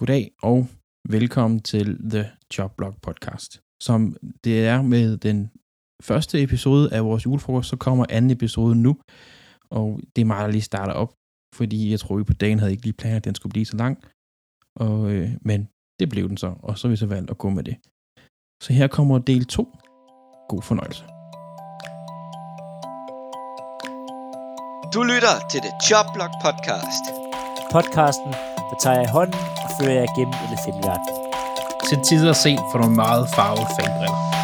Goddag og velkommen til The Jobblog podcast. Som det er med den første episode af vores julefrokost, så kommer anden episode nu. Og det er mig, der lige starter op, fordi jeg tror, vi på dagen havde ikke lige planer, at den skulle blive så lang. Og, øh, men det blev den så, og så har vi så valgt at gå med det. Så her kommer del 2. God fornøjelse. Du lytter til The Jobblog Podcast. Podcasten, der tager jeg i hånden fører jeg gennem elefantverden. Til tider set for nogle meget farvede fangbriller.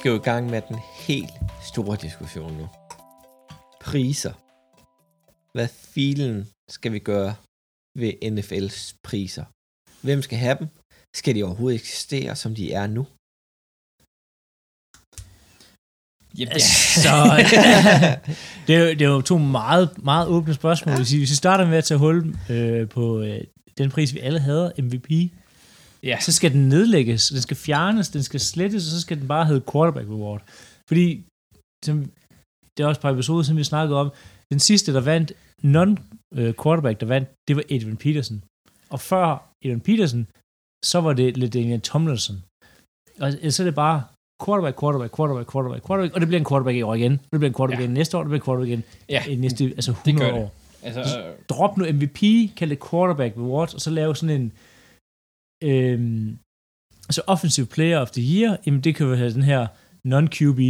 Skal jo i gang med den helt store diskussion nu. Priser. Hvad filen skal vi gøre ved NFL's priser? Hvem skal have dem? Skal de overhovedet eksistere, som de er nu? Jamen, Så, det, er, jo- det er jo to meget, meget åbne spørgsmål. Vi, hvis vi starter med at tage hul øh, på øh, den pris, vi alle havde, MVP, ja. så skal den nedlægges, den skal fjernes, den skal slettes, og så skal den bare hedde Quarterback Reward. Fordi, som, det er også et par episoder, som vi snakkede om, den sidste, der vandt, non-quarterback, der vandt, det var Adrian Peterson. Og før Adrian Peterson, så var det LaDainian Tomlinson. Og så er det bare quarterback, quarterback, quarterback, quarterback, quarterback, og det bliver en quarterback i år igen. Det bliver en quarterback Ja. igen næste år, det bliver en quarterback igen Ja, i næste, altså det 100 gør det. år. Altså, øh, Drop nu MVP, kald det quarterback rewards, og så lave sådan en øhm, altså offensive player of the year, jamen det kan jo have den her non-QB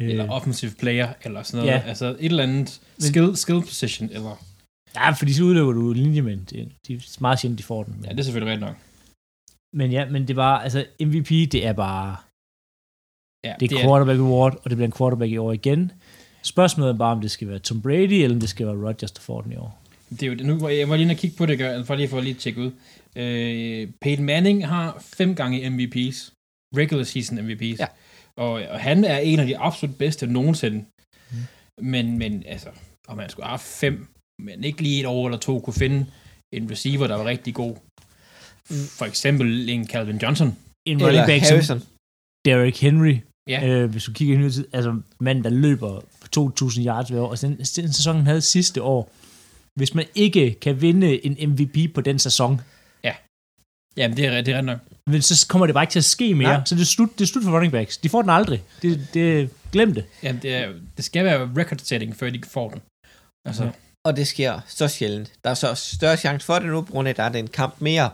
øh, eller offensive player, eller sådan noget. Ja. Altså et eller andet Men- skill, skill position, eller... Ja, fordi så udløber du linjemænd. Det, de er meget sjældent, de får den. Men, Ja, det er selvfølgelig rigtigt nok. men ja, men det er bare, altså MVP, det er bare, Ja, det er quarterback award, og det bliver en quarterback i år igen. Spørgsmålet er bare, om det skal være Tom Brady, eller om det skal være Rodgers, der får den i år. Det er jo det. Nu var jeg, var lige og kigge på det, gør- for lige for lige at tjekke ud. Øh, Peyton Manning har fem gange MVP's. Regular season MVP's. Ja. Og, og han er en af de absolut bedste nogensinde. Mm. Men, men altså, om han skulle have fem, men ikke lige et år eller to kunne finde en receiver, der var rigtig god. For eksempel en Calvin Johnson. En Eller running back som Harrison? Derrick Henry, Ja. Øh, hvis du kigger i tid, altså manden, der løber for 2.000 yards hver år, og den, den sæson, han havde sidste år, hvis man ikke kan vinde en MVP på den sæson, Jamen, det er, det er ret nok. men så kommer det bare ikke til at ske mere. Nej. Så det er, slut, det er slut for running backs. De får den aldrig. Det, det, glem det. Jamen, det, er, det skal være record-setting, før de får den. Altså, Ja. ja. Og det sker så sjældent. Der er så større chance for det nu, på grund af, at der er en kamp mere.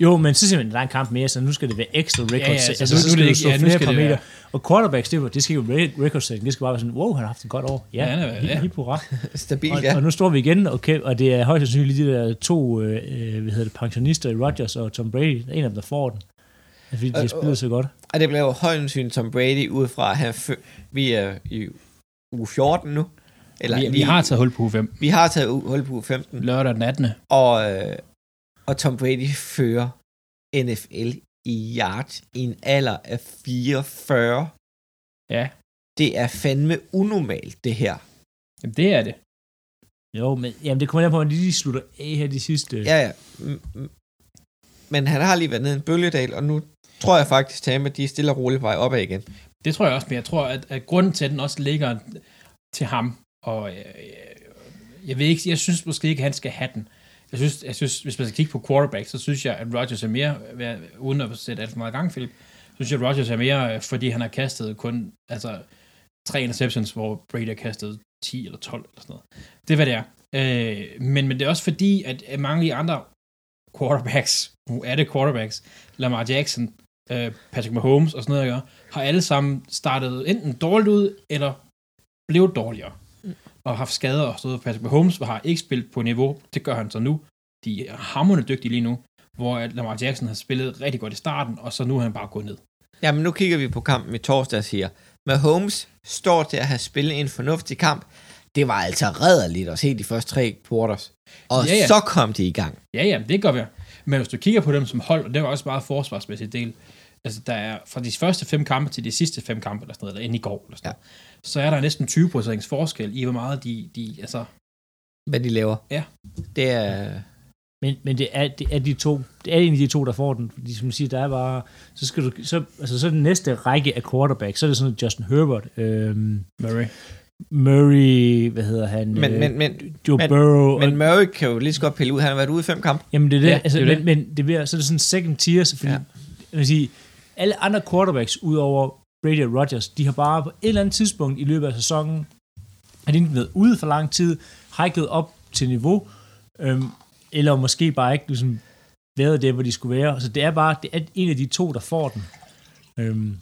Jo, men så siger man, at der er en kamp mere, så nu skal det være ekstra records. Ja, ja, så altså, nu- skal det ikke- stå ja, nu flere skal det være- Og quarterbacks, det, var- det skal jo være record setting. Det skal bare være sådan, wow, han har haft et godt år. Ja, Ja, er- ja. hurra. Stabil, Og, ja. og nu står vi igen, okay, og det er højst sandsynligt de der to øh, øh, hvad hedder det, pensionister i Rodgers og Tom Brady. En af dem, der får den. Altså, Fordi de har spillet så godt. Og det bliver jo højst sandsynligt Tom Brady ud fra, at han vi er i uge 14 nu. Eller vi, vi har taget hul på uge 5. vi har taget u- hul på uge 15. Lørdag den 18. Og, øh, og Tom Brady fører NFL i yards i en alder af 44. Ja, Det er fandme unormalt, det her. jamen, det er det. Jo, men jamen, det kommer an på, at de lige slutter af her de sidste... Ja, ja. Men han har lige været nede i en bølgedal, og nu tror jeg faktisk, Tam, at de er stille og roligt på vej opad igen. Det tror jeg også, men jeg tror, at, at grunden til, at den også ligger til ham, og øh, jeg ved ikke, jeg synes måske ikke, at han skal have den. Jeg synes, jeg synes, hvis man skal kigge på quarterback, så synes jeg, at Rodgers er mere, uden at sætte alt for meget gang, Philip, så synes jeg, at Rodgers er mere, øh, fordi han har kastet kun, altså, tre interceptions, hvor Brady har kastet 10 eller 12 eller sådan noget. Det er, hvad det er. Øh, men, men det er også fordi, at mange af de andre quarterbacks, nu er det quarterbacks, Lamar Jackson, øh, Patrick Mahomes og sådan noget, har alle sammen startet enten dårligt ud, eller blev dårligere. Og haft skader og sådan noget. Patrick Mahomes har ikke spillet på niveau, det gør han så nu. De er hammerende dygtige lige nu, hvor Lamar Jackson har spillet rigtig godt i starten, og så nu er han bare gået ned. Jamen, nu kigger vi på kampen i torsdag og siger, Mahomes står til at have spillet en fornuftig kamp. Det var altså redderligt at se de første tre quarters. Og Ja, ja. så kom de i gang. Ja, ja, det godt være. Men hvis du kigger på dem som hold, og det var også meget forsvarsmæssigt del, altså der er fra de første fem kampe til de sidste fem kampe, eller sådan noget, eller ind i går, eller sådan ja. noget, så er der næsten 20% forskel i, hvor meget de, de altså, Hvad de laver. Ja. Det er... Men, men det, er, det er de to, det er en af de to, der får den. Fordi som siger, der er bare, så skal du, så, altså så er den næste række af quarterback, så er det sådan Justin Herbert, øhm, Murray. Murray, hvad hedder han? Men, øh, men, men, Joe men- Burrow. men og, Murray kan jo lige så godt pille ud. Han har været ude i fem kampe. jamen det er det, Ja, altså, det er men, det. men det bliver, så er det sådan second tier, så fordi, ja. jeg vil sige, alle andre quarterbacks, udover Brady og Rodgers, de har bare på et eller andet tidspunkt i løbet af sæsonen, har de enten været ude for lang tid, hiket op til niveau, øhm, eller måske bare ikke ligesom, været der, hvor de skulle være. Så det er bare det er en af de to, der får den. Øhm,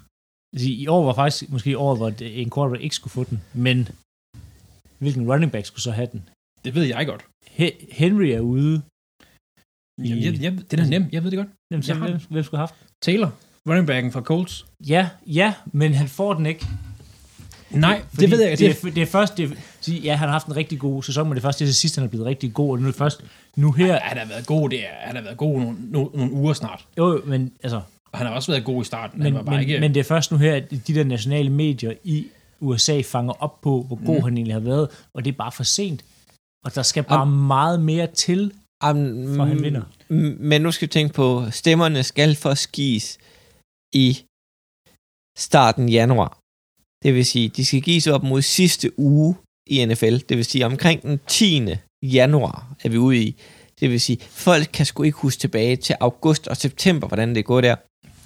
sige, I år var faktisk måske året, hvor det- en quarterback ikke skulle få den, men hvilken running back skulle så have den? Det ved jeg godt. He- Henry er ude. Jamen, jeg, jeg, det er da nemt, jeg ved det godt. Jamen, så Jeg hvem, hvem skulle have haft den? Taylor, running backen fra Colts. Ja, ja, men han får den ikke. Nej, Fordi det ved jeg Det, ikke. er, det er først, det, er- ja, han har haft en rigtig god sæson, men det er først det, det sidste, han er blevet rigtig god, og nu er det først nu her. Ja, han har været god, det er, han har været god nogle, nogle, nogle uger snart. Jo, jo, men altså, Og han har også været god i starten. men, han var bare men, ikke... men det er først nu her, at de der nationale medier i USA fanger op på, hvor god Mm. han egentlig har været, og det er bare for sent. Og der skal bare meget mere til, Um, for han vinder. Men nu skal vi tænke på, stemmerne skal forskis i starten januar. Det vil sige, de skal gives op mod sidste uge i NFL. Det vil sige, omkring den 10. januar er vi ude i. Det vil sige, folk kan sgu ikke huske tilbage til august og september, hvordan det går der.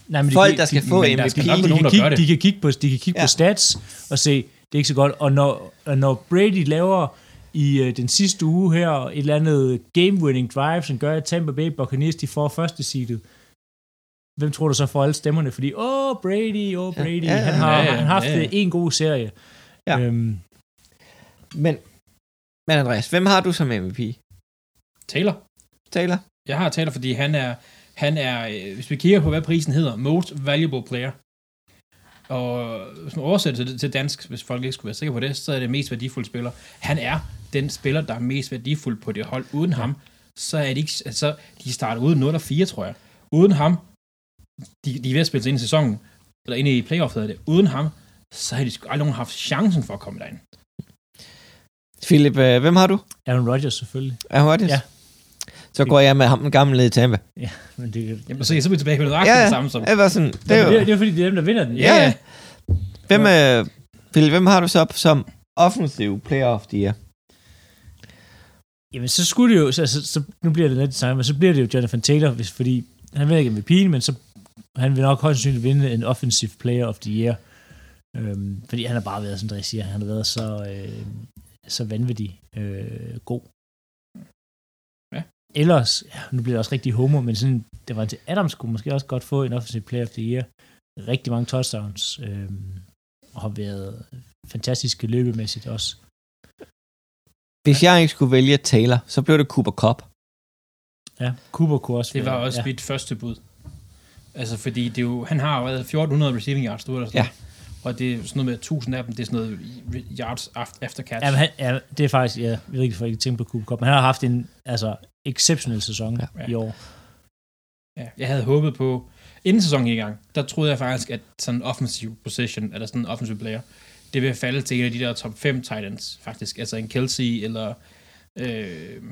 Nej, men Folk, de, der skal få men der MVP. skal være de, nogen, kan kigge, det. de kan kigge på, de kan kigge ja. på stats og se, det er ikke så godt. Og når, og når Brady laver i øh, den sidste uge her et eller andet game-winning drive, som gør, at Tampa Bay Buccaneers de får første seedet, hvem tror du så får alle stemmerne? Fordi, åh, Brady, åh, Ja. Brady, Ja, ja, han har, ja, ja, han har haft ja, ja. en god serie. Ja. Øhm, Men, men Andreas, hvem har du som MVP? Taylor. Taylor? Jeg har Taylor, fordi han er, han er, øh, hvis vi kigger på, hvad prisen hedder, Most Valuable Player. Og hvis man oversætter det til dansk, hvis folk ikke skulle være sikre på det, så er det mest værdifulde spiller. Han er den spiller, der er mest værdifuld på det hold. Uden ja. ham, så er det ikke, altså, de starter uden 0 og 4, tror jeg. Uden ham, de, de er ved at spille sig ind i sæsonen, eller ind i playoff hedder det. Uden ham, så har de sgu aldrig nogen haft chancen for at komme derind. Philip, øh, hvem har du? Aaron Rodgers selvfølgelig. Er Rodgers? Ja. Så går jeg med ham, den gamle i Tampa. Men det, Jamen, så, så er vi tilbage med nøjagtigt Ja, det samme som... det var sådan, det det, var, det, det er fordi, det er dem, der vinder den. Ja, ja. Hvem, øh, Philip, hvem har du så op som offensiv player of the year? Jamen, så skulle det jo, så, så, så nu bliver det lidt det samme, men så bliver det jo Jonathan Taylor, hvis, fordi han vil ikke MVP'en, men så han vil nok højst sandsynligt vinde en offensive player of the year. Øhm, fordi han har bare været, som jeg siger, han har været så, øh, så vanvittig øh, god. Ja. Ellers, ja, nu bliver det også rigtig homo, men sådan, det var til Adams kunne måske også godt få en offensive player of the year. Rigtig mange touchdowns, øh, og har været fantastiske løbemæssigt også. Hvis jeg ikke skulle vælge Taylor, så blev det Cooper Cup. Ja, Cooper kunne også Det var være- også ja. mit første bud. Altså, fordi det jo, han har jo været 1400 receiving yards, du eller sådan Ja. Og det er sådan noget med 1000 af dem, det er sådan noget yards af- after catch. Ja, men han, ja, det er faktisk, ja, jeg ved ikke, for ikke tænke på Cooper Cup, men han har haft en altså, exceptionel sæson Ja. ja. i år. Ja, jeg havde håbet på, inden sæsonen i gang, der troede jeg faktisk, at sådan en offensive position, eller sådan en offensive player, det vil falde til en af de der top 5 Titans, faktisk. Altså en Kelsey, eller øh,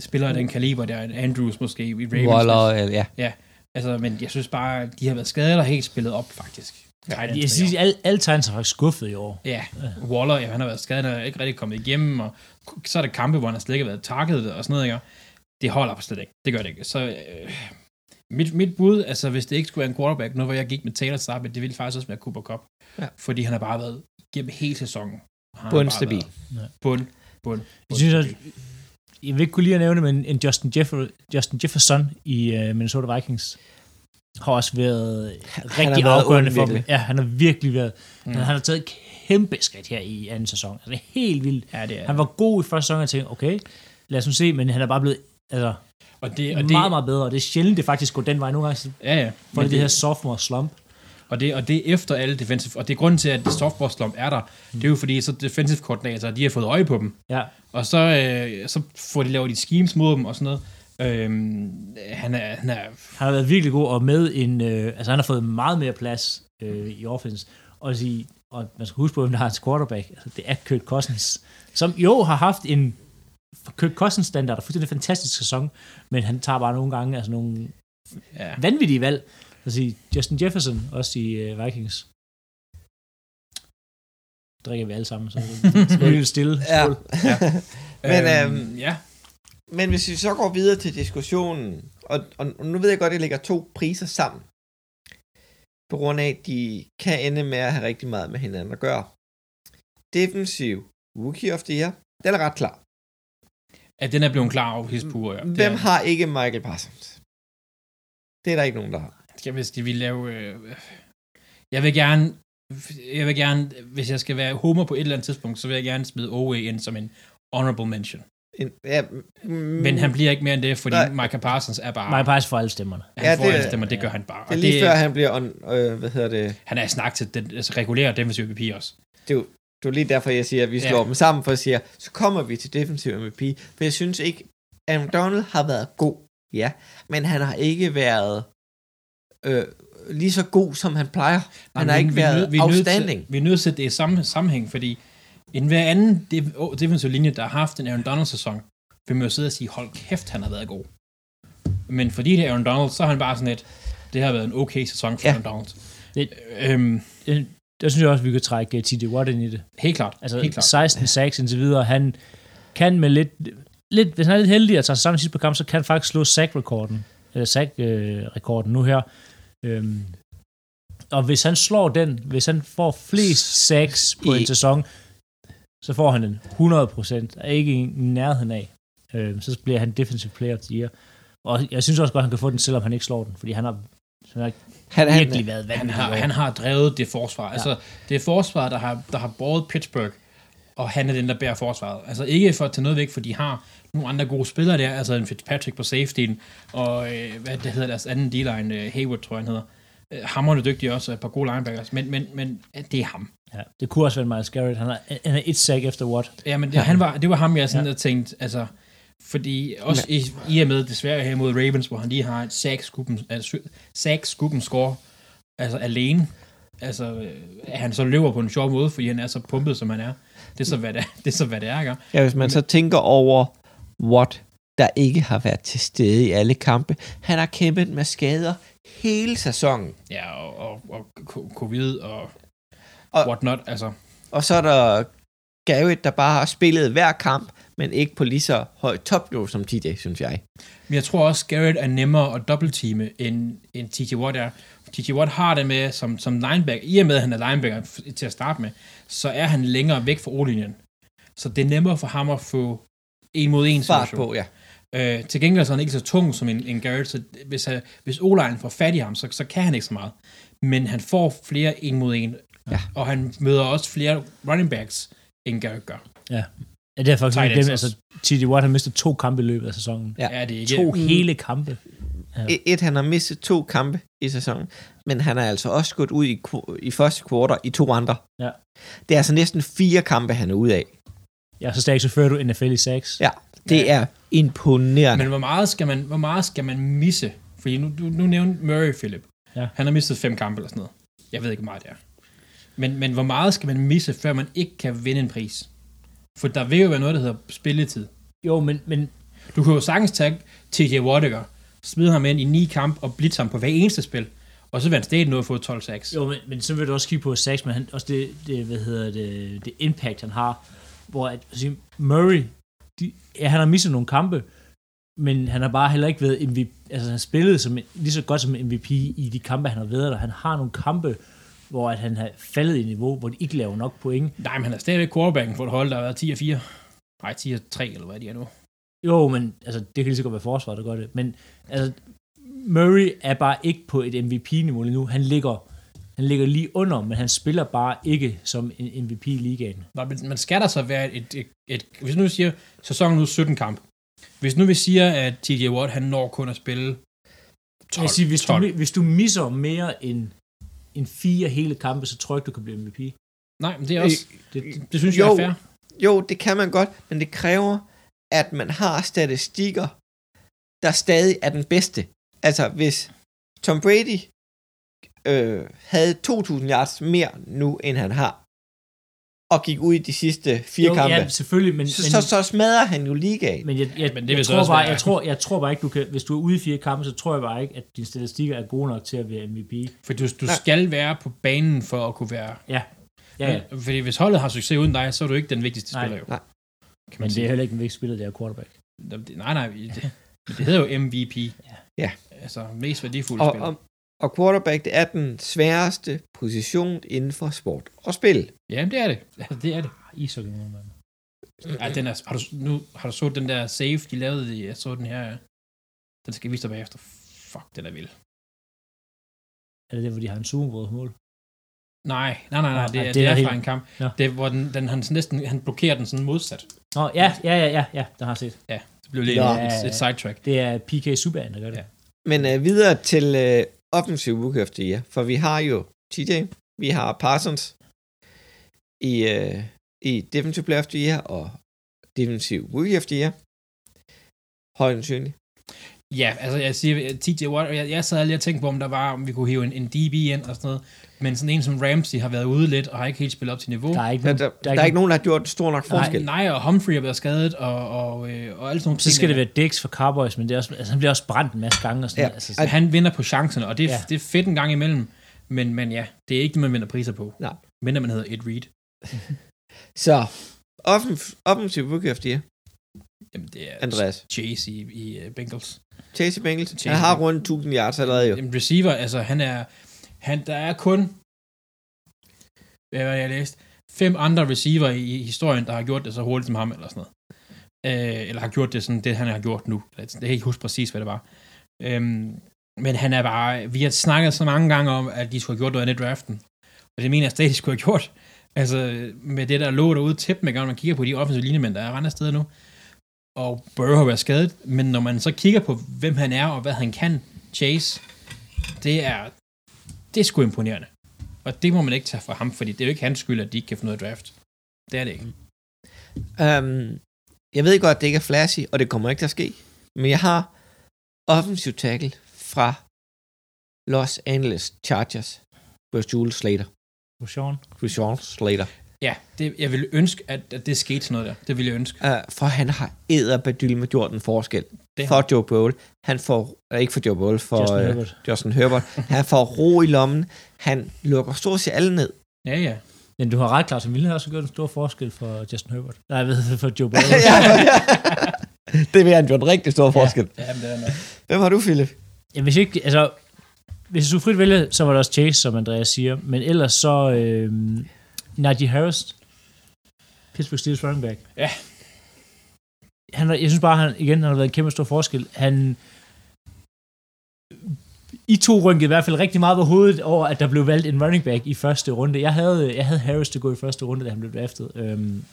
spillere af den kaliber, der er Andrews måske, i Ravens. Waller, øh, ja. Altså, men jeg synes bare, de har været skadet og helt spillet op, faktisk. Titans, Jeg synes, alle, alle Titans har faktisk skuffet i år. Ja, Waller, ja, han har været skadet, han er ikke rigtig kommet igennem, og så er der kampe, hvor han slet ikke har været takket og sådan noget, ikke? Det holder på slet ikke. Det gør det ikke. Så øh, mit, mit bud, altså hvis det ikke skulle være en quarterback, nu hvor jeg gik med Taylor Starbuck, det ville faktisk også være Cooper Cup. Ja. Fordi han har bare været gennem hele sæsonen. har Bundstabil. Bund, bund, Jeg synes, at. Jeg vil ikke kunne lige at nævne, men en Justin, Jeffer, Justin Jefferson i uh, Minnesota Vikings har også været rigtig været afgørende for dem. Ja, han har virkelig været. Mm. Mm. Han har taget et kæmpe skridt her i anden sæson. Altså, det er helt vildt. Ja, det er. Han var god i første sæson, og jeg tænkte, okay, lad os nu se, men han er bare blevet altså, og det, og og det, meget, meget bedre. Og det er sjældent, det faktisk går den vej. Nogle gange ja, ja. Men det, det her sophomore slump. Og det, og det er efter alle defensive, og det er grunden til, at softball slump er der, det er jo fordi, så defensive koordinatorer, de har fået øje på dem, Ja, og så, øh, så får de lavet de schemes mod dem og sådan noget, Øhm, han er, han er, Han har været virkelig god, og med en, øh, altså han har fået meget mere plads øh, i offense. Og, sige, og man skal huske på, hvem der har hans quarterback. Altså, det er Kirk Cousins, som jo har haft en Kirk Cousins standard, og fuldstændig fantastisk sæson, men han tager bare nogle gange altså nogle ja. vanvittige valg. Altså Justin Jefferson, også i øh, Vikings. Drikker vi alle sammen, så det er helt stille. Ja. Skål. Men, øhm, øhm, ja. Men hvis vi så går videre til diskussionen, og, og nu ved jeg godt, at jeg lægger to priser sammen, på grund af, at de kan ende med at have rigtig meget med hinanden at gøre. Defensiv Rookie of the Year, den er ret klar. At den er blevet klar over hispur, ja. Det Hvem har ikke Michael Parsons? Det er der ikke nogen, der har. Skal, hvis de vil lave... Øh, jeg vil gerne... Jeg vil gerne, hvis jeg skal være homer på et eller andet tidspunkt, så vil jeg gerne smide Owe ind som en honorable mention. En, ja, mm, Men han bliver ikke mere end det, fordi Nej. Michael Parsons er bare... Mig faktisk for alle stemmerne. Han Ja, ja, får det- det, stemmer, det gør han bare. Det er lige før, han bliver, on, øh, hvad hedder det, Han er snak til den altså, regulære defensive MVP også. det er, jo, det er lige derfor, jeg siger, at vi slår Ja. ja. dem sammen, for at sige, så kommer vi til defensiv MVP, for jeg synes ikke, Aaron Donald har været god, ja, men han har ikke været øh, lige så god, som han plejer. Han Men har ikke vi er været vi er nødt til- outstanding. Vi er nødt til at det i samme sammenhæng, fordi en hver anden def- defensive linje, der har haft en Aaron Donald-sæson, vil man jo sidde og sige, hold kæft, han har været god. Men fordi det er Aaron Donald, så er han bare sådan et, det har været en okay sæson for Ja. Aaron Donald. Det- øhm, Det, der synes jeg også, vi kan trække uh, T.J. Watt ind i det. helt klart. Altså helt klart. 16 sacks indtil videre. Han kan med lidt, lidt hvis han er lidt heldig at tage sig sammen i sidste par kampe, så kan han faktisk slå sack-rekorden. Eller sack-rekorden nu her. Øhm, og hvis han slår den, hvis han får flest sacks på en sæson, så får han den 100%, og ikke i nærheden af. Øhm, så bliver han defensive player of the year. Og jeg synes også godt, han kan få den, selvom han ikke slår den, fordi han har, han har Han, han, virkelig været Han har, han har drevet det forsvar. Ja. Altså, det er forsvaret, der har, der har båret Pittsburgh, og han er den, der bærer forsvaret. Altså ikke for at tage noget væk, for de har nogle andre gode spillere der, altså en Fitzpatrick på safetyen, og øh, hvad det hedder deres anden D-line, øh, Hayward tror jeg han hedder. Øh, Hammerne dygtig også, og et par gode linebackers, men, men, men øh, det er ham. Ja, det kunne også være Miles Garrett. Han har, han er et sack efter Watt. Ja, men det, han var, det var ham, jeg sådan Ja. ja. tænkte, altså, fordi også i, i og med desværre her mod Ravens, hvor han lige har et sack-skubben, altså, sack-skubben score, altså alene, altså, øh, at han så løber på en sjov måde, fordi han er så pumpet, som han er. Det er så, hvad det er, det er, så, hvad det er, ikke? ja, hvis man så tænker over, what der ikke har været til stede i alle kampe. Han har kæmpet med skader hele sæsonen. Ja, og, og, og co- covid og, Og- og whatnot, altså. Og så er der Garrett, der bare har spillet hver kamp, men ikke på lige så højt topniveau som TJ, synes jeg. Men jeg tror også, Garrett er nemmere at dobbeltteame, end, end TJ Watt er. TJ Watt har det med som, som linebacker. I og med, at han er linebacker til at starte med, så er han længere væk fra O-linjen. Så det er nemmere for ham at få en mod en Fart situation. på, ja. Øh, til gengæld så er han ikke så tung som en, en Garrett, så hvis, han, hvis O-line får fat i ham, så, så kan han ikke så meget. Men han får flere en mod en, Ja. og han møder også flere running backs, end Garrett gør. Ja, det er faktisk Tight glemt. Altså, T.J. Watt har mistet to kampe i løbet af sæsonen. Ja. Ja, det er ikke... To hele kampe. Ja. Et, et, han har mistet to kampe i sæsonen, men han er altså også gået ud i, i første kvartal i to andre. Ja. Det er altså næsten fire kampe, han er ude af. Ja, så stærkt så fører du NFL i 6. Ja, det er imponerende. Men hvor meget skal man, hvor meget skal man misse? Fordi nu, du, nu nævnte Murray, Philip. Ja. Han har mistet fem kampe eller sådan noget. Jeg ved ikke, hvor meget det er. Men, men hvor meget skal man misse, før man ikke kan vinde en pris? For der vil jo være noget, der hedder spilletid. Jo, men, men Du kan jo sagtens tage TJ Wattiger, smide ham ind i ni kamp og blitz ham på hver eneste spil, og så vil han stadig nå at få 12 sacks. Jo, men, men så vil du også kigge på Sachs, men han, også det, det, hvad hedder det, det impact, han har, hvor at, altså, Murray, de, ja, han har misset nogle kampe, men han har bare heller ikke været MVP, altså han har spillet som, lige så godt som MVP i de kampe, han har været der. Han har nogle kampe, hvor at han har faldet i niveau, hvor de ikke laver nok point. Nej, men han er stadigvæk quarterbacken for et hold, der har været 10 og 4. Nej, 10 og 3, eller hvad de er nu. Jo, men altså, det kan lige så godt være forsvaret, der gør det. Men altså, Murray er bare ikke på et MVP-niveau lige nu. Han ligger, han ligger lige under, men han spiller bare ikke som en MVP i ligaen. Nå, men man skal der så være et, et, et, hvis nu vi siger, sæsonen nu 17 kamp. Hvis nu vi siger, at TJ Watt, han når kun at spille 12, Jeg vil sige, hvis, 12. du, hvis du misser mere end, end fire hele kampe, så tror jeg ikke, du kan blive MVP. Nej, men det er også, det, det, det synes jo. jeg er fair. Jo, det kan man godt, men det kræver, at man har statistikker, der stadig er den bedste. Altså, hvis Tom Brady øh, havde 2.000 yards mere nu, end han har, og gik ud i de sidste fire Jo, kampe, ja, selvfølgelig, men, så, men, så, så smadrer han jo ligaen. men jeg, jeg, Men det vil jeg, tror bare, jeg, tror, jeg tror bare ikke, du kan, hvis du er ude i fire kampe, så tror jeg bare ikke, at dine statistikker er gode nok til at være MVP. For du, du Nej. skal være på banen for at kunne være... Ja, ja, ja. Fordi hvis holdet har succes uden dig, så er du ikke den vigtigste Nej. spiller jo. Nej. Kan man Men det sige. er heller ikke en vigtig spiller, det er quarterback. Det, nej, nej. Det, det hedder jo MVP. Ja. Altså, mest værdifulde Og, spiller. og, og quarterback, det er den sværeste position inden for sport og spil. Ja, det er det. Altså, det er det. Ishockey, må man. Ej, den er, har, du, nu, har du så den der save, de lavede i, jeg så den her, den skal jeg vise dig bagefter. Fuck, den er vild. Er det det, hvor de har en Super Bowl mål? Nej, nej, nej, nej, det, nej, er, det det er er, helt- fra en kamp. Nå. Det er, hvor den, den han næsten, han blokerer den sådan modsat. Nå, ja, ja, ja, ja, ja, den har jeg set. Ja, det blev lidt Nå. et, et sidetrack. Det er PK Subban, der gør det. Ja. Men øh, videre til øh, offensiv rookie of the year, for vi har jo TJ, vi har Parsons i, øh, i defensive player of the year og defensive rookie of the year. Højst sandsynligt. Ja, altså jeg siger, TJ Watt, jeg, jeg sad lige og tænkte på, om der var, om vi kunne hive en, en DB ind og sådan noget. Men sådan en som Ramsey har været ude lidt, og har ikke helt spillet op til niveau. Der er ikke Der, nogen, der, der, der er ikke nogen, der har gjort stor nok Nej, forskel. Nej, og Humphrey er blevet skadet, og, og, øh, og alle sådan nogle Så skal det være Dix for Cowboys, men det er også, altså, han bliver også brændt en masse gange. Og sådan, Ja. altså, Så han vinder på chancerne, og det er, Ja. det er fedt en gang imellem. Men, men ja, det er ikke det, man vinder priser på. Nej. Mindre man hedder Ed Reed. Så, offen- offensiv rookie of the year, Jamen, det er Andreas. Chase i, i uh, Bengals. Chase Bengals. Chase Han har rundt 1000 yards allerede jo. En receiver, altså han er, han, der er kun, hvad var det, jeg læste, fem andre receiver i, i historien, der har gjort det så hurtigt som ham, eller sådan noget. Øh, eller har gjort det sådan, det han har gjort nu. Jeg kan ikke huske præcis, hvad det var. Øhm, men han er bare, vi har snakket så mange gange om, at de skulle have gjort noget andet i draften. Og det mener jeg stadig, de skulle have gjort. Altså, med det der lå derude til dem, når man kigger på de offensive linjemænd, der er andre steder nu. Og Burrow har været skadet, men når man så kigger på, hvem han er, og hvad han kan, Chase, det er, det er sgu imponerende. Og det må man ikke tage fra ham, fordi det er jo ikke hans skyld, at de ikke kan få noget draft. Det er det ikke. Um, jeg ved godt, at det ikke er flashy, og det kommer ikke til at ske. Men jeg har offensiv tackle fra Los Angeles Chargers. Bruce Jules Slater. Sean. Rashawn Slater. Ja, det, jeg ville ønske, at, at det skete sådan noget der. Det ville jeg ønske. Uh, for han har edderbedyl med gjort en forskel. Det for Joe Bowl. Han får, uh, ikke for Joe Bowl, for Justin uh, Herbert. Justin Herbert. han får ro i lommen. Han lukker stort set alle ned. Ja, ja. Men du har ret klart, som ville også gjort en stor forskel for Justin Herbert. Nej, jeg ved, for Joe Burrow. ja, ja. det vil han gjort en rigtig stor forskel. Ja, men det er nok. Hvem har du, Philip? Ja, hvis ikke, altså, hvis du frit vælge, så var det også Chase, som Andreas siger. Men ellers så, øh, Najee Harris, Pittsburgh Steelers running back. Ja. Han, jeg synes bare, han, igen, han har været en kæmpe stor forskel. Han, I to rynkede i hvert fald rigtig meget på hovedet over, at der blev valgt en running back i første runde. Jeg havde, jeg havde Harris til at gå i første runde, da han blev draftet. Øhm,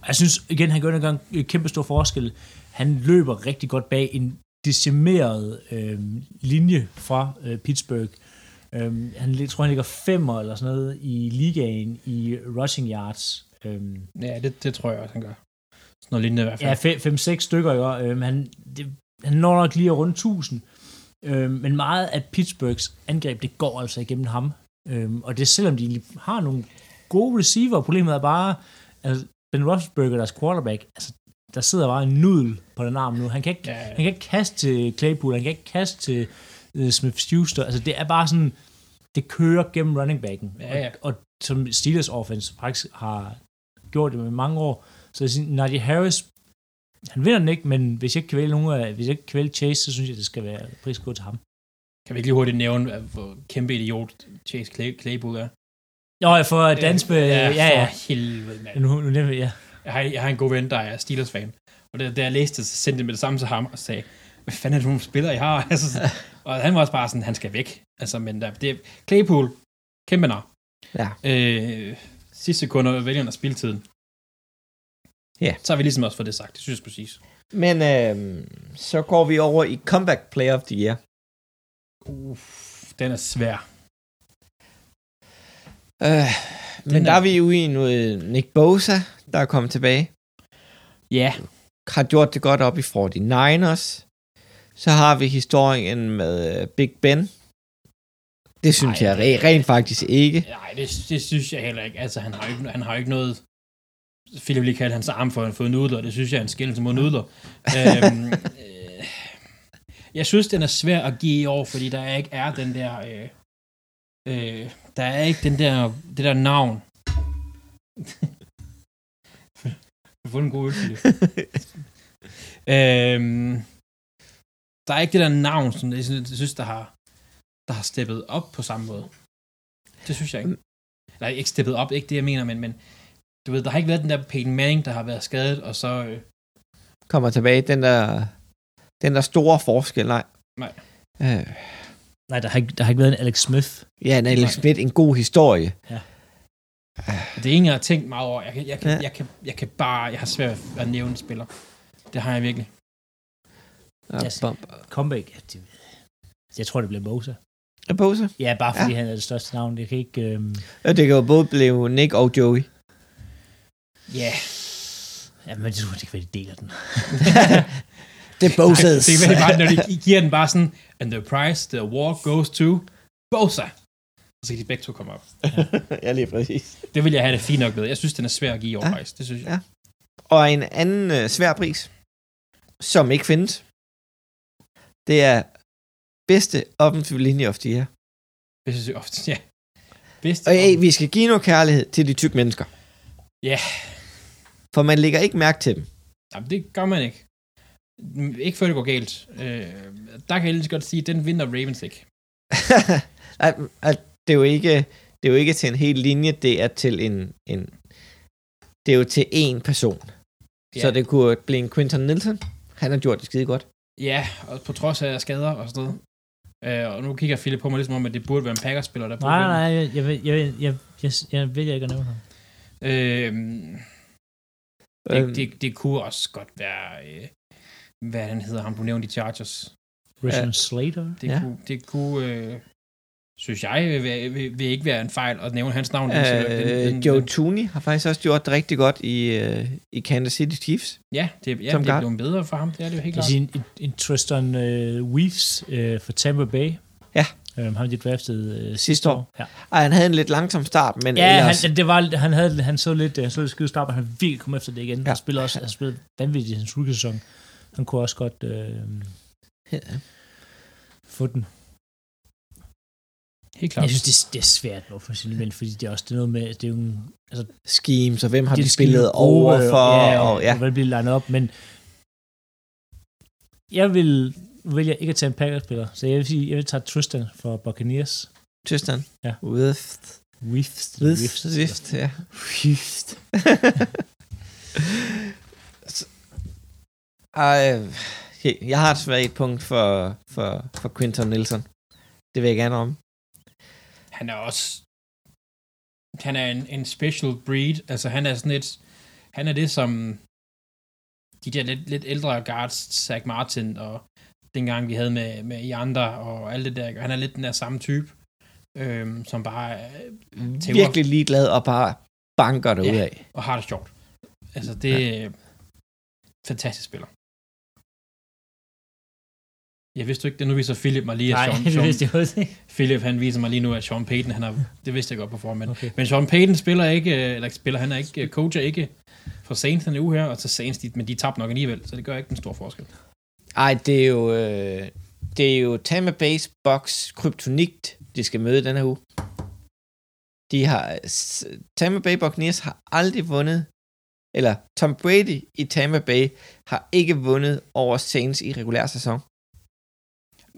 og jeg synes, igen, han gør en gang en kæmpe stor forskel. Han løber rigtig godt bag en decimeret øh, linje fra øh, Pittsburgh. Øhm, han tror, han ligger femmer eller sådan noget i ligaen i rushing yards. Øhm, Ja, det, det tror jeg også, han gør. Sådan noget lignende i hvert fald. Ja, 5-6 stykker, ikke? Øhm, han, det, han når nok lige rundt 1000. Øhm, men meget af Pittsburghs angreb, det går altså igennem ham. Øhm, og det er selvom de har nogle gode receiver. Problemet er bare, altså Ben Roethlisberger, deres quarterback, altså der sidder bare en nudel på den arm nu. Han kan ikke, Ja. han kan ikke kaste til Claypool, han kan ikke kaste til Smith-Schuster. Altså det er bare sådan, det kører gennem running backen. Ja, ja. Og, og som Steelers offense faktisk har gjort det med mange år. Så jeg siger, Najee Harris, han vinder den ikke, men hvis jeg ikke kan vælge, nogen af, hvis jeg ikke kan vælge Chase, så synes jeg, det skal være pris gå til ham. Kan vi ikke lige hurtigt nævne, hvor kæmpe idiot Chase Clay, Claypool er? Nå, for at danse med... Ja, ja. ja. For helvede, mand. Nu, nu, nu, ja. Jeg har, jeg har en god ven, der er Steelers-fan. Og da, da jeg læste det, så sendte jeg med det samme til ham og sagde, hvad fanden er det nogle spillere, I har? Altså, sådan- og han var også bare sådan, han skal væk. Altså, men der, det er Claypool, kæmpe nar. Ja. Øh, sidste sekunder vælger han at spille tiden. Ja. Så har vi ligesom også fået det sagt, det synes jeg præcis. Men øh, så går vi over i Comeback Player of the Year. Uff, den er svær. Øh, men Den der er- er vi ude i noget Nick Bosa, der er kommet tilbage. Ja, Har gjort det godt op i 49ers. Så har vi historien med øh, Big Ben. Det synes Ej, jeg re- rent faktisk ikke. Nej, det, det synes jeg heller ikke. Altså, han har ikke, han har ikke noget... Philip lige kaldt hans arm for, for nudler. Det synes jeg er en skillelse mod nudler. øhm, øh, jeg synes, den er svær at give i år, fordi der ikke er den der... Øh, øh, der er ikke den der, det der navn. Du har fået en god øl, øhm, der er ikke det der navn, som jeg synes, der har, der har steppet op på samme måde. Det synes jeg ikke. Eller ikke steppet op, ikke det jeg mener, men, men du ved, der har ikke været den der Peyton Manning, der har været skadet, og så... Øh, Kommer tilbage. Den der, den der store forskel, nej. Nej. Øh, Nej, der har, ikke, der har ikke været en Alex Smith. ja, en Alex Nej. Smith, en god historie. det er en, jeg har tænkt meget over. Jeg kan, jeg kan, Ja. ja. jeg kan, jeg kan bare... Jeg har svært ved at nævne en spiller. Det har jeg virkelig. Ja, bum. Comeback. ja, Det, jeg tror, det bliver Bosa. Er Bosa? Ja, bare fordi Ja. ja. han er det største navn. Det kan ikke... Øhm, Ja, det kan jo både blive Nick og Joey. Ja. ja, men jeg tror, det kan være, de deler den. det er Bosa's. det er bare, når de giver den bare sådan, and the prize, the award goes to Bosa. Så kan de begge to komme op. ja, lige præcis. Det vil jeg have det fint nok med. Jeg synes, den er svær at give i år, Ja. ja. faktisk. Det synes jeg. Ja. Og en anden øh, svær pris, som ikke findes, det er bedste offensive linje of the year. Synes jeg ofte, ja. Bedste Og hey, vi skal give noget kærlighed til de tykke mennesker. Ja. For man lægger ikke mærke til dem. Jamen, det gør man ikke. Ikke før det går galt. Øh, der kan jeg lige godt sige, at den vinder Ravens ikke. Det, er jo ikke, det er jo ikke til en hel linje, det er til en, en det er jo til én person. Ja. Så det kunne blive en Quinton Nielsen. Han har gjort det skide godt. Ja, og på trods af skader og sådan noget. Øh, og nu kigger Philip på mig ligesom om, at det burde være en Packers-spiller, der Nej, nej, jeg, jeg, jeg, jeg, jeg, jeg, jeg vælger ikke at nævne ham. Øh, Øhm, det, det, det kunne også godt være, øh, hvad han hedder, ham du nævnte i Chargers. Richard Ja. Slater. Det Ja. ja. kunne, det kunne øh, synes jeg, vil, vil, vil, ikke være en fejl at nævne hans navn. Den- Øh, den- Joe den- Tooney har faktisk også gjort det rigtig godt i, øh, i Kansas City Chiefs. Ja, det, ja, som det er blevet bedre for ham, det er det jo helt klart. siger, en, en, en Tristan øh, Weaves øh, for Tampa Bay. Ja. Øhm, ham de draftede øh, Sidste år. Ja, Ej, han havde en lidt langsom start, men ja ellers... han, det var, han, havde, han så lidt, han så lidt skyde start, men han virkelig kom efter det igen. Ja. Han spillede også han spillede vanvittigt i hans rookie-sæson. Han kunne også godt øh, Ja. få den. Helt klart. Jeg synes, det, er- det er svært nu for element, fordi det er også det er noget med, det er jo en, altså, Schemes, og hvem har det de spillet over for? Ja, og, ja. og hvordan bliver lined op, men jeg vil jeg ikke at tage en Packers-spiller, så jeg vil sige, jeg vil tage Tristan for Buccaneers. Tristan. Ja. With, Wift. with, Swift, ja. Wift. Ej, jeg har et svagt punkt for, for, for Quinton Nielsen. Det vil jeg gerne om. Han er også han er en, en special breed. Altså han er sådan et han er det som de der lidt, lidt ældre guards, Zach Martin og dengang vi havde med, med i andre og alt det der. Han er lidt den der samme type, øhm, som bare er, Tæver. Virkelig ligeglad og bare banker det Ja. ud af. og har det sjovt. Altså det er fantastisk spiller. Jeg vidste du ikke det, nu viser Philip mig lige, at Nej, Sean, det vidste jeg også ikke. Philip han viser mig lige nu, at Sean Payton, han har, det vidste jeg godt på forhånd, men Okay. Men Sean Payton spiller ikke, øh, eller ikke spiller, han er ikke, øh, coacher ikke for Saints den uge her, og til Saints, de, men de tabte nok alligevel, så det gør ikke den store forskel. Ej, det er jo, øh, det er jo Tampa Bay's box kryptonit, de skal møde den her uge. De har, Tampa Bay Buccaneers har aldrig vundet, eller Tom Brady i Tampa Bay har ikke vundet over Saints i regulær sæson.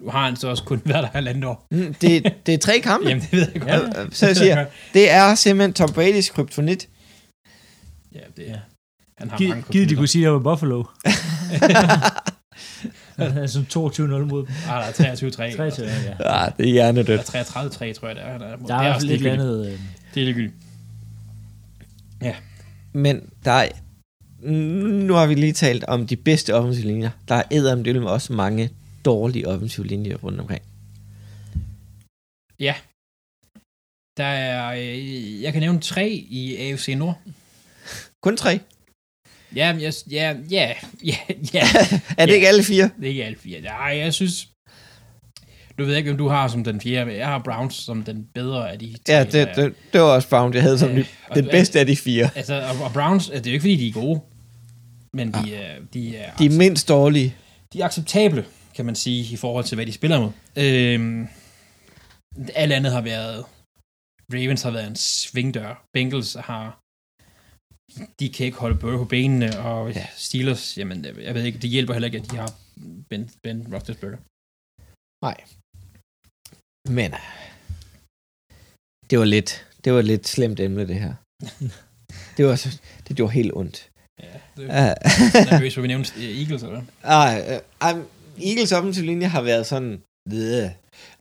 Nu har han så også kun været der halvandet år. Mm, Det, det er tre kampe. Jamen, det ved jeg godt. Øh, øh, Så jeg siger, det er simpelthen Tom Brady's kryptonit. Ja, det er. Han har Gid, mange Gid de kunne sige, at jeg var Buffalo. Han er sådan 22-0 mod dem. Ah, der er 23-3. 23, ja. Ja, det er hjernedødt. Der er 33-3, tror jeg, det er. Han er, Der er fald lidt andet. Øh, Det er ligegyldigt. Men der er, nu har vi lige talt om de bedste offensive linjer. Der er eddermdølle med også mange dårlige offensive linjer rundt omkring. Ja. Der er, øh, jeg kan nævne tre i AFC Nord. Kun tre. Ja, jeg, ja, ja, ja, ja. er det Ja. ikke alle fire? Det er ikke alle fire. Nej, jeg synes... Du ved ikke, om du har som den fjerde, men jeg har Browns som den bedre af de tre. Ja, det, det, det var også Brown, jeg havde som Ja, ny- og- den bedste af de fire. Altså, og, og Browns, det er jo ikke, fordi de er gode, men de, er, de, er, De er mindst dårlige. de er acceptable, kan man sige, i forhold til, hvad de spiller mod. Øhm, alt andet har været... Ravens har været en svingdør. Bengals har... De kan ikke holde både på benene, og ja, Steelers, jamen, jeg ved ikke, det hjælper heller ikke, at de har Ben, ben Roethlisberger. Nej. Men øh, det var lidt, det var lidt slemt emne, det her. det var, så- det gjorde helt ondt. Ja, det er nervøs, for vi nævnte øh, Eagles, eller hvad? ej, uh, Eagles offensive linje har været sådan... Øh.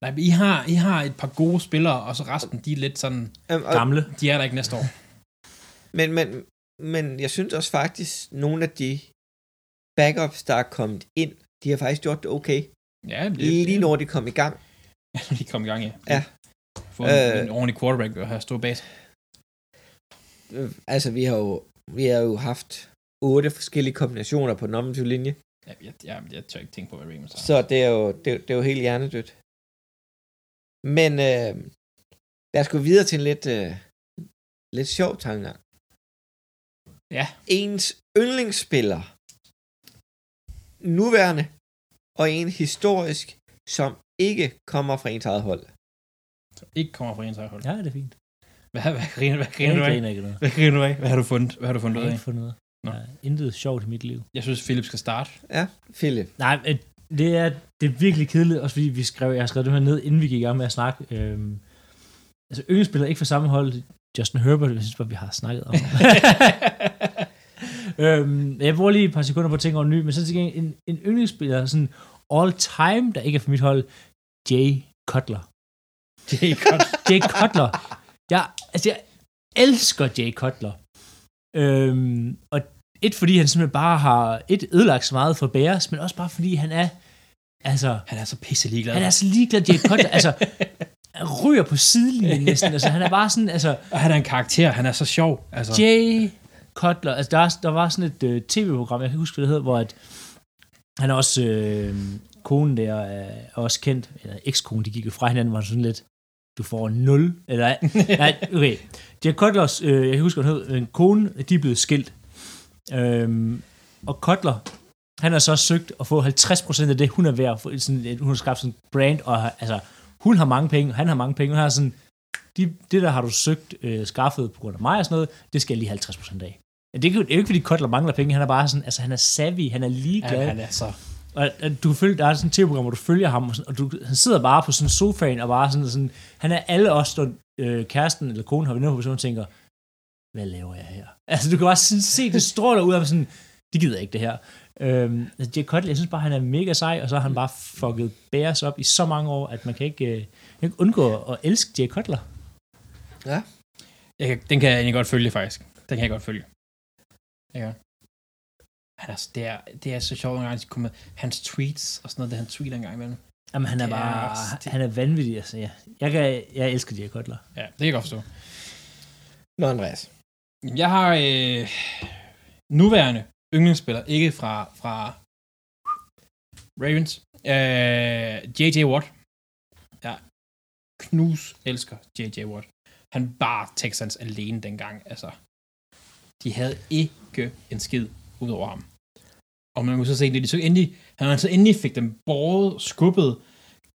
Nej, men I har, I har et par gode spillere, og så resten, de er lidt sådan... Um, og, Gamle. De er der ikke næste år. men, men, men jeg synes også faktisk, nogle af de backups, der er kommet ind, de har faktisk gjort det okay. Ja, det, Lige når de kom i gang. de kom i gang, ja. Ja. Få en, Øh. en ordentlig quarterback og have bag sig. Øh, Altså, vi har jo, vi har jo haft otte forskellige kombinationer på den offensive linje. Ja, jeg, jeg, jeg tør ikke tænke på, hvad Ravens har. Så det er jo, det, er- det er jo helt hjernedødt. Men øh, lad os gå videre til en lidt, øh, lidt sjov tankegang. Ja. Ens yndlingsspiller, nuværende, og en historisk, som ikke kommer fra ens eget hold. Som ikke kommer fra ens eget hold. Ja, det er fint. Hvad, hvad, griner, hvad Jeg griner du af? Hvad griner du af? Hvad har du fundet, hvad har du fundet Jeg ud af? fundet. Nå. Der er intet sjovt i mit liv. Jeg synes, Philip skal starte. Ja, Philip. Nej, det er, det er virkelig kedeligt, også fordi vi skrev, jeg har skrevet det her ned, inden vi gik i gang med at snakke. Øhm, altså, yndlingsspiller ikke fra samme hold, Justin Herbert, jeg synes bare, vi har snakket om. øhm, jeg bruger lige et par sekunder på at tænke over en ny, men så til gengæld en, en yndlingsspiller, sådan all time, der ikke er fra mit hold, Jay Cutler. det er godt. Jay Cutler. Jeg, altså, jeg elsker Jay Cutler. Øhm, og et, fordi han simpelthen bare har et ødelagt så meget for Bears, men også bare fordi han er, altså, Han er så pisse ligeglad. han er så ligeglad, Jay Cutler. altså, han ryger på sidelinjen næsten. Altså, han er bare sådan, altså, Og han er en karakter. Han er så sjov. Altså, Jay Cutler. Altså, der, er- der var sådan et øh, tv-program, jeg kan huske, hvad det hed, hvor at, han er også, øh, konen der er også kendt, eller ekskone, de gik jo fra hinanden, var sådan lidt, du får 0, eller, nej, okay. Jay Cutlers, øh, jeg kan huske, hvad hun hed, en kone, de er blevet skilt. Øhm, og Cutler, han har så søgt at få 50% af det, hun er værd. For, sådan, et- hun har skabt sådan en brand, og har, altså, hun har mange penge, han har mange penge, og har sådan, de, det der har du søgt, øh, skaffet på grund af mig og sådan noget, det skal jeg lige 50% af. Men det er, jo- ikke, fordi Cutler mangler penge, han er bare sådan, altså han er savvy, han er ligeglad. han, han er så... Og, og du følger, der er sådan et tv-program, hvor du følger ham, og, sådan, og du, han sidder bare på sådan en sofaen, og bare sådan, sådan han er alle os, der øh, kæresten eller konen har været nede på, og tænker, hvad laver jeg her? Altså, du kan bare sådan se, det stråler ud af sådan, det gider jeg ikke det her. Øhm, altså, Jay Cutler, jeg synes bare, han er mega sej, og så har han bare fucket Bears op i så mange år, at man kan ikke, øh, man kan undgå at elske Jay Cutler. Ja. Jeg, kan- den kan jeg egentlig godt følge, faktisk. Den kan jeg godt følge. Ja. Han er, det, er, det er så sjovt, når han kommer hans tweets og sådan noget, det han tweeter en gang imellem. Jamen, han er er bare, det- han er vanvittig, altså, ja. Jeg, kan, jeg elsker Jay Cutler. Ja, det kan jeg godt forstå. Nå, Andreas. Jeg har øh, nuværende yndlingsspiller, ikke fra, fra Ravens. Øh, J.J. Watt. Jeg knus elsker J.J. Watt. Han bar Texans alene dengang. Altså, de havde ikke en skid ud over ham. Og man kunne så se, at de så endelig, han så endelig fik dem båret, skubbet,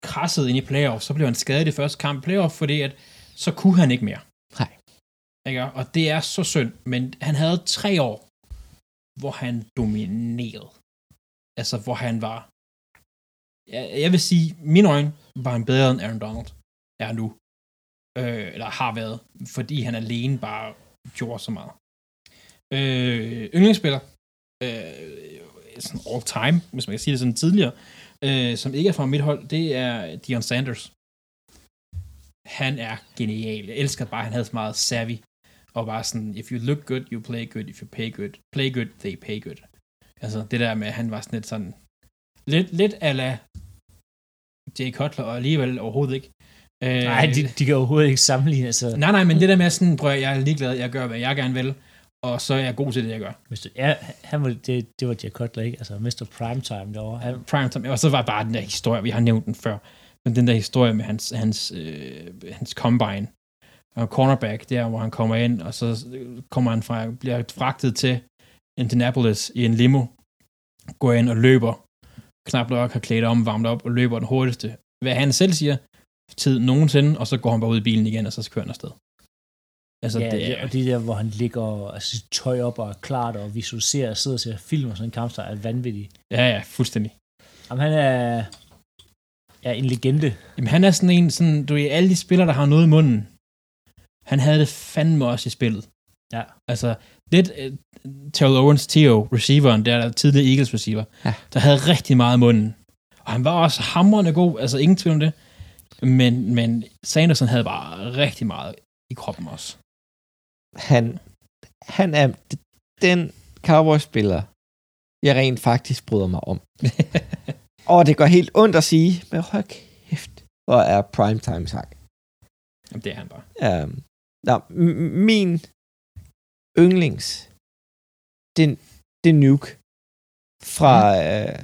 krasset ind i playoff, så blev han skadet i første kamp i playoff, fordi at, så kunne han ikke mere. Ikke? Og det er så synd, men han havde tre år, hvor han dominerede. Altså, hvor han var... Jeg, jeg vil sige, min øjne var han bedre end Aaron Donald er nu. Øh, eller har været, fordi han alene bare gjorde så meget. Øh, yndlingsspiller, øh, sådan all time, hvis man kan sige det sådan tidligere, øh, som ikke er fra mit hold, det er Dion Sanders. Han er genial. Jeg elsker bare, at han havde så meget savvy. Og bare sådan, if you look good, you play good. If you pay good, play good, they pay good. Altså, det der med, at han var sådan lidt sådan, lidt, lidt ala Jay Cutler, og alligevel overhovedet ikke. Øh, Nej, de, de kan overhovedet ikke sammenligne. Altså, Nej, nej, men det der med sådan, prøv jeg er ligeglad, jeg gør, hvad jeg gerne vil, og så er jeg god til det, jeg gør. Hvis du, ja, han var, det, det var Jack Cutler, ikke? Altså Mr. Primetime derovre. Han, Prime time, og så var bare den der historie, vi har nævnt den før, men den der historie med hans, hans, øh, hans combine, cornerback der, hvor han kommer ind, og så kommer han fra, bliver fragtet til Indianapolis i en limo, går ind og løber, knap nok har klædt om, varmet op, og løber den hurtigste, hvad han selv siger, tid nogensinde, og så går han bare ud i bilen igen, og så kører han afsted. Altså, ja, det er, og det der, hvor han ligger altså, sit tøj op og er klart og visualiserer og sidder og ser film og sådan en kamp, der er vanvittig. ja, ja, fuldstændig. Jamen, han er, er en legende. Jamen, han er sådan en, sådan, du ved, alle de spillere, der har noget i munden, han havde det fandme også i spillet. Ja. Altså, lidt uh, Terrell Owens, Theo, receiveren, der er tidligere Eagles receiver, Ja. der havde rigtig meget i munden. Og han var også hamrende god, altså ingen tvivl om det. Men, men Sanderson havde bare rigtig meget i kroppen også. Han, han er den Cowboys-spiller, jeg rent faktisk bryder mig om. Og det går helt ondt at sige, men hold kæft, hvor er primetime sang. Jamen, det er han bare. Um, nå, m- min yndlings, det, det er Nuke fra, mm. øh,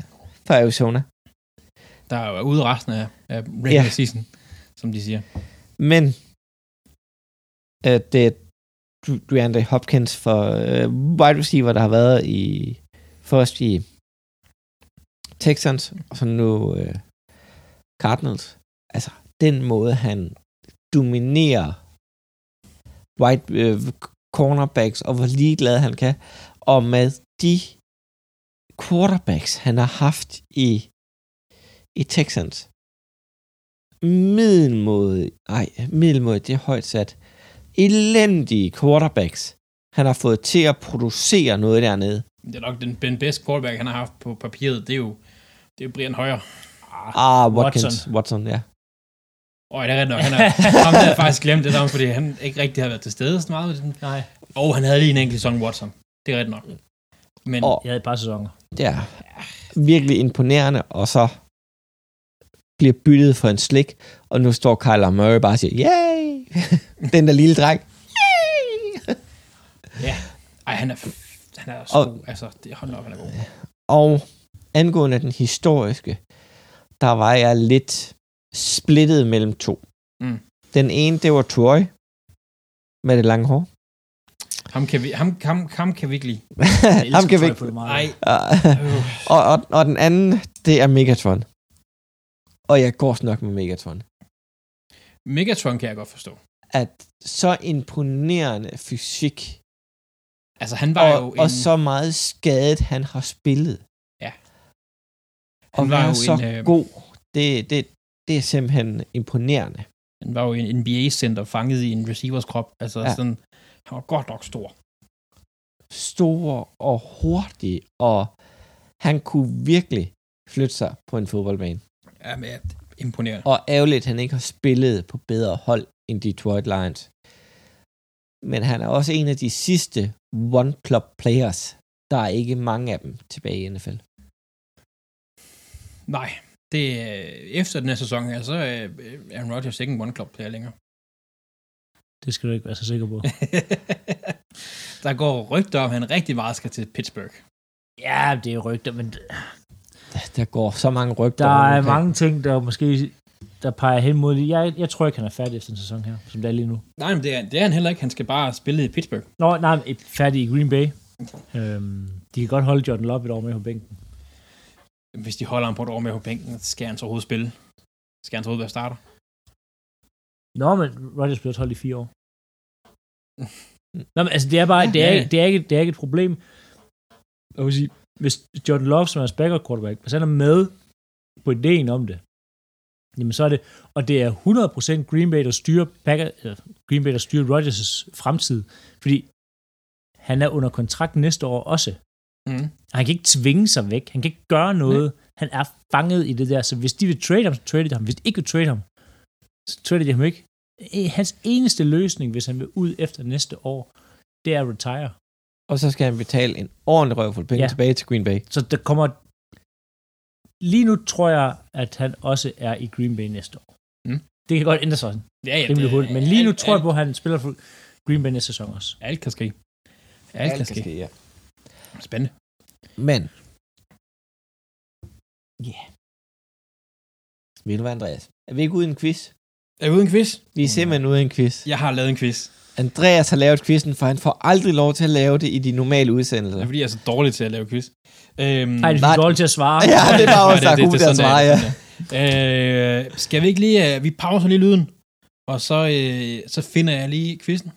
fra Arizona. Der er jo ude resten af, af regular Ja. season, som de siger. Men øh, det er Du- DeAndre Hopkins for øh, wide receiver, der har været i først i Texans, og så nu øh, Cardinals. Altså, den måde, han dominerer wide øh, cornerbacks, og hvor ligeglad han kan, og med de quarterbacks, han har haft i, i Texans, middelmåde, ej, middelmåde, det er højt sat, elendige quarterbacks, han har fået til at producere noget dernede. Det er nok den, den bedste quarterback, han har haft på papiret. Det er jo, det er jo Brian Højer. Ah, Watkins, Watson. Watson, Watson ja. Og det er rigtigt nok. Han er, ham der har faktisk glemt det der, fordi han ikke rigtig har været til stede så meget. Nej, Og han havde lige en enkelt sæson Watson. Det er rigtigt nok. Men Og jeg havde et par sæsoner. det er virkelig imponerende, og så bliver byttet for en slik, og nu står Kyler Murray bare og siger, yay! Den der lille dreng. Yay! ja, ej, han er, han er så Og- god. Altså, det, hold op, han er god. Og angående den historiske, der var jeg lidt splittet mellem to. Mm. Den ene, det var Troy, med det lange hår. Ham kan vi, ham, ham, ham kan vi ikke lide. Ham kan vi ikke. Polamalu. Ej, øh, og, og, og den anden, det er Megatron. Og jeg går nok med Megatron. Megatron kan jeg godt forstå. At så imponerende fysik, Altså, han var og, jo og en, så meget skadet, han har spillet. han og var jo så en, øh, god, det, det, det er simpelthen imponerende. han var jo en NBA-center fanget i en receivers krop. Altså, Ja. sådan, han var godt nok stor. Stor og hurtig, og han kunne virkelig flytte sig på en fodboldbane. Ja, men imponerende. Og ærgerligt, at han ikke har spillet på bedre hold end Detroit Lions. Men han er også en af de sidste one-club players. Der er ikke mange af dem tilbage i NFL. Nej, det er, efter den her sæson her, så er Aaron Rodgers ikke en one-club player længere. Det skal du ikke være så sikker på. der går rygter om, at han rigtig meget skal til Pittsburgh. ja, det er rygter, men Der går så mange rygter. der er omkring. mange ting, der måske der peger hen mod det. Jeg, jeg tror ikke, han er færdig efter en sæson her, som det er lige nu. Nej, men det er, det er han heller ikke. Han skal bare spille i Pittsburgh. Nå, nej, færdig i Green Bay. Øhm, de kan godt holde Jordan Love et år med på bænken. Hvis de holder ham på et år med på bænken, så skal han så overhovedet spille. Skal han så overhovedet være starter? Nå, men Rodgers blev holdt i fire år. Nå, men altså, det er bare, Ja, det, er, ja, ja. det, er ikke, det er ikke et problem. Jeg vil sige, hvis Jordan Love, som er backer quarterback, hvis han er med på ideen om det, jamen så er det, og det er 100% Green Bay, der styrer, Packer, eller Green Bay, der styrer Rodgers' fremtid, fordi han er under kontrakt næste år også. Mm. Han kan ikke tvinge sig væk. Han kan ikke gøre noget. Nej. Han er fanget i det der. Så hvis de vil trade ham, så trade de ham. Hvis de ikke vil trade ham, så trade de ham ikke. Hans eneste løsning, hvis han vil ud efter næste år, det er at retire. Og så skal han betale en ordentlig røvfuld penge Ja. tilbage til Green Bay. Så der kommer... Lige nu tror jeg, at han også er i Green Bay næste år. Mm. Det kan godt ændre sig Ja, ja, det- hurtigt. Men lige nu alt- tror jeg alt- på, at han spiller for Green Bay næste sæson også. Alt kan ske. Alt kan ske. ja. Spændende. Men, ja. Yeah. Ved du hvad, Andreas? Er vi ikke ude i en quiz? Er vi uden quiz? Vi er simpelthen ude i en quiz. Jeg har lavet en quiz. Andreas har lavet quizzen, for han får aldrig lov til at lave det i de normale Det udsendelser. er fordi, jeg er så dårlig til at lave quiz. Øhm, Nej, det er Nej. dårligt til at svare. Ja, det er bare os, der er det- det til at svare, ja. det er. Øh, skal vi ikke lige... Uh, vi pauser lige lyden, og så, øh, så finder jeg lige quizzen.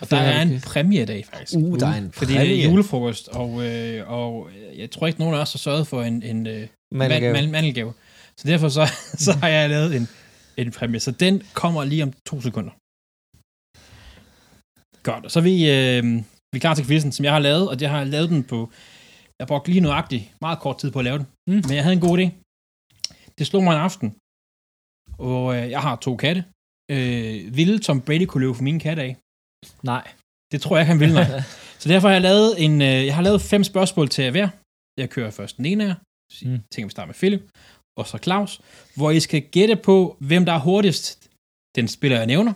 Og der er en quiz. præmie i dag, faktisk. Uh, der er en Fordi det præmie. er julefrokost, og, øh, og jeg tror ikke, nogen af os har sørget for en, en øh, Mandelgave. man- mandelgave. Så derfor så, så har jeg lavet en, en præmie. Så den kommer lige om to sekunder. Godt, og så er vi, øh, vi er klar til quizzen, som jeg har lavet, og jeg har lavet den på, jeg brugte lige nøjagtigt meget kort tid på at lave den, Mm. men jeg havde en god idé. Det slog mig en aften, og øh, jeg har to katte. Øh, ville Tom Brady kunne løbe for mine katte af? Nej. Det tror jeg ikke, han vil, nej. Så derfor har jeg lavet, en, øh, jeg har lavet fem spørgsmål til jer hver. Jeg kører først den ene af jer. Mm. Mm. Tænker vi starter med Philip. Og så Claus. Hvor I skal gætte på, hvem der er hurtigst. Den spiller, jeg nævner.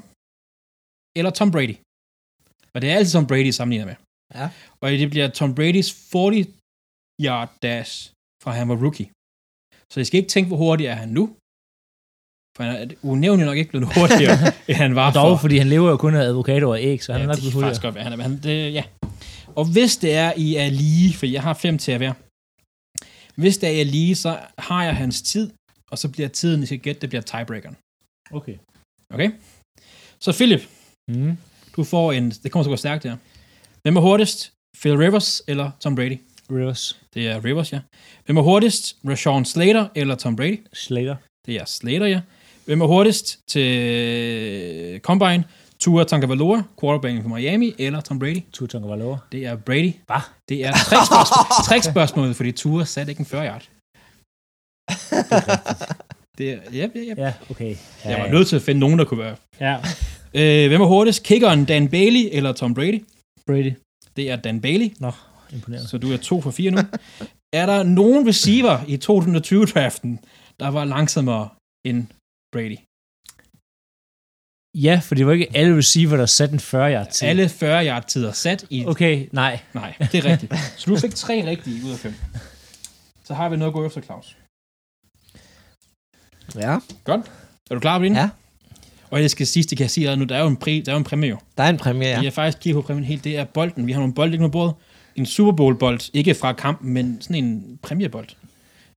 Eller Tom Brady. Og det er altid Tom Brady sammenlignet med. Ja. Og det bliver Tom Bradys 40-yard dash, fra han var rookie. Så I skal ikke tænke, hvor hurtig er han nu. For han er unævnligt nok ikke blevet hurtigere, end han var Dog, for fordi han lever jo kun af avocadoer og æg, så han ja, er nok blevet kan faktisk hurtigere. godt. Han er, han, det, ja. Og hvis det er, I er lige, for jeg har fem til at være. Hvis det er, I er lige, så har jeg hans tid, og så bliver tiden, I skal gætte, det bliver tiebreakeren. Okay. Okay? Så Philip, Mm. du får en, det kommer til at gå stærkt her. Hvem er hurtigst? Phil Rivers eller Tom Brady? Rivers. Det er Rivers, ja. Hvem er hurtigst? Rashawn Slater eller Tom Brady? Slater. Det er Slater, ja. Hvem er hurtigst til Combine? Tua Tagovailoa, quarterbacken for Miami, eller Tom Brady? Tua Tagovailoa. Det er Brady. Hvad? Det er trickspørgsmål, trickspørgsmålet, fordi Tua satte ikke en 40 yard. Det er, ja, ja, ja. Ja, okay. Ja, Jeg var nødt til at finde nogen, der kunne være. Ja, Øh, hvem er hurtigst? Kickeren Dan Bailey eller Tom Brady? Brady. Det er Dan Bailey, Imponerende. så du er to for fire nu. er der nogen receiver i 2020-draften, der var langsommere end Brady? Ja, for det var ikke alle receiver, der satte en 40 yard til. Alle 40 yard tider sat i... Okay, nej. Nej, det er rigtigt. Så du fik tre rigtige ud af fem. Så har vi noget at gå efter, Claus. Ja, Er du klar på din? Ja. Og jeg skal sige, det kan jeg sige nu, der er jo en, pri, der er jo en præmie jo. der er en præmie, Ja. har faktisk kigget på præmien helt, det er bolden. Vi har nogle bolde liggende på bordet. En Super Bowl bold, ikke fra kampen, men sådan en præmiebold.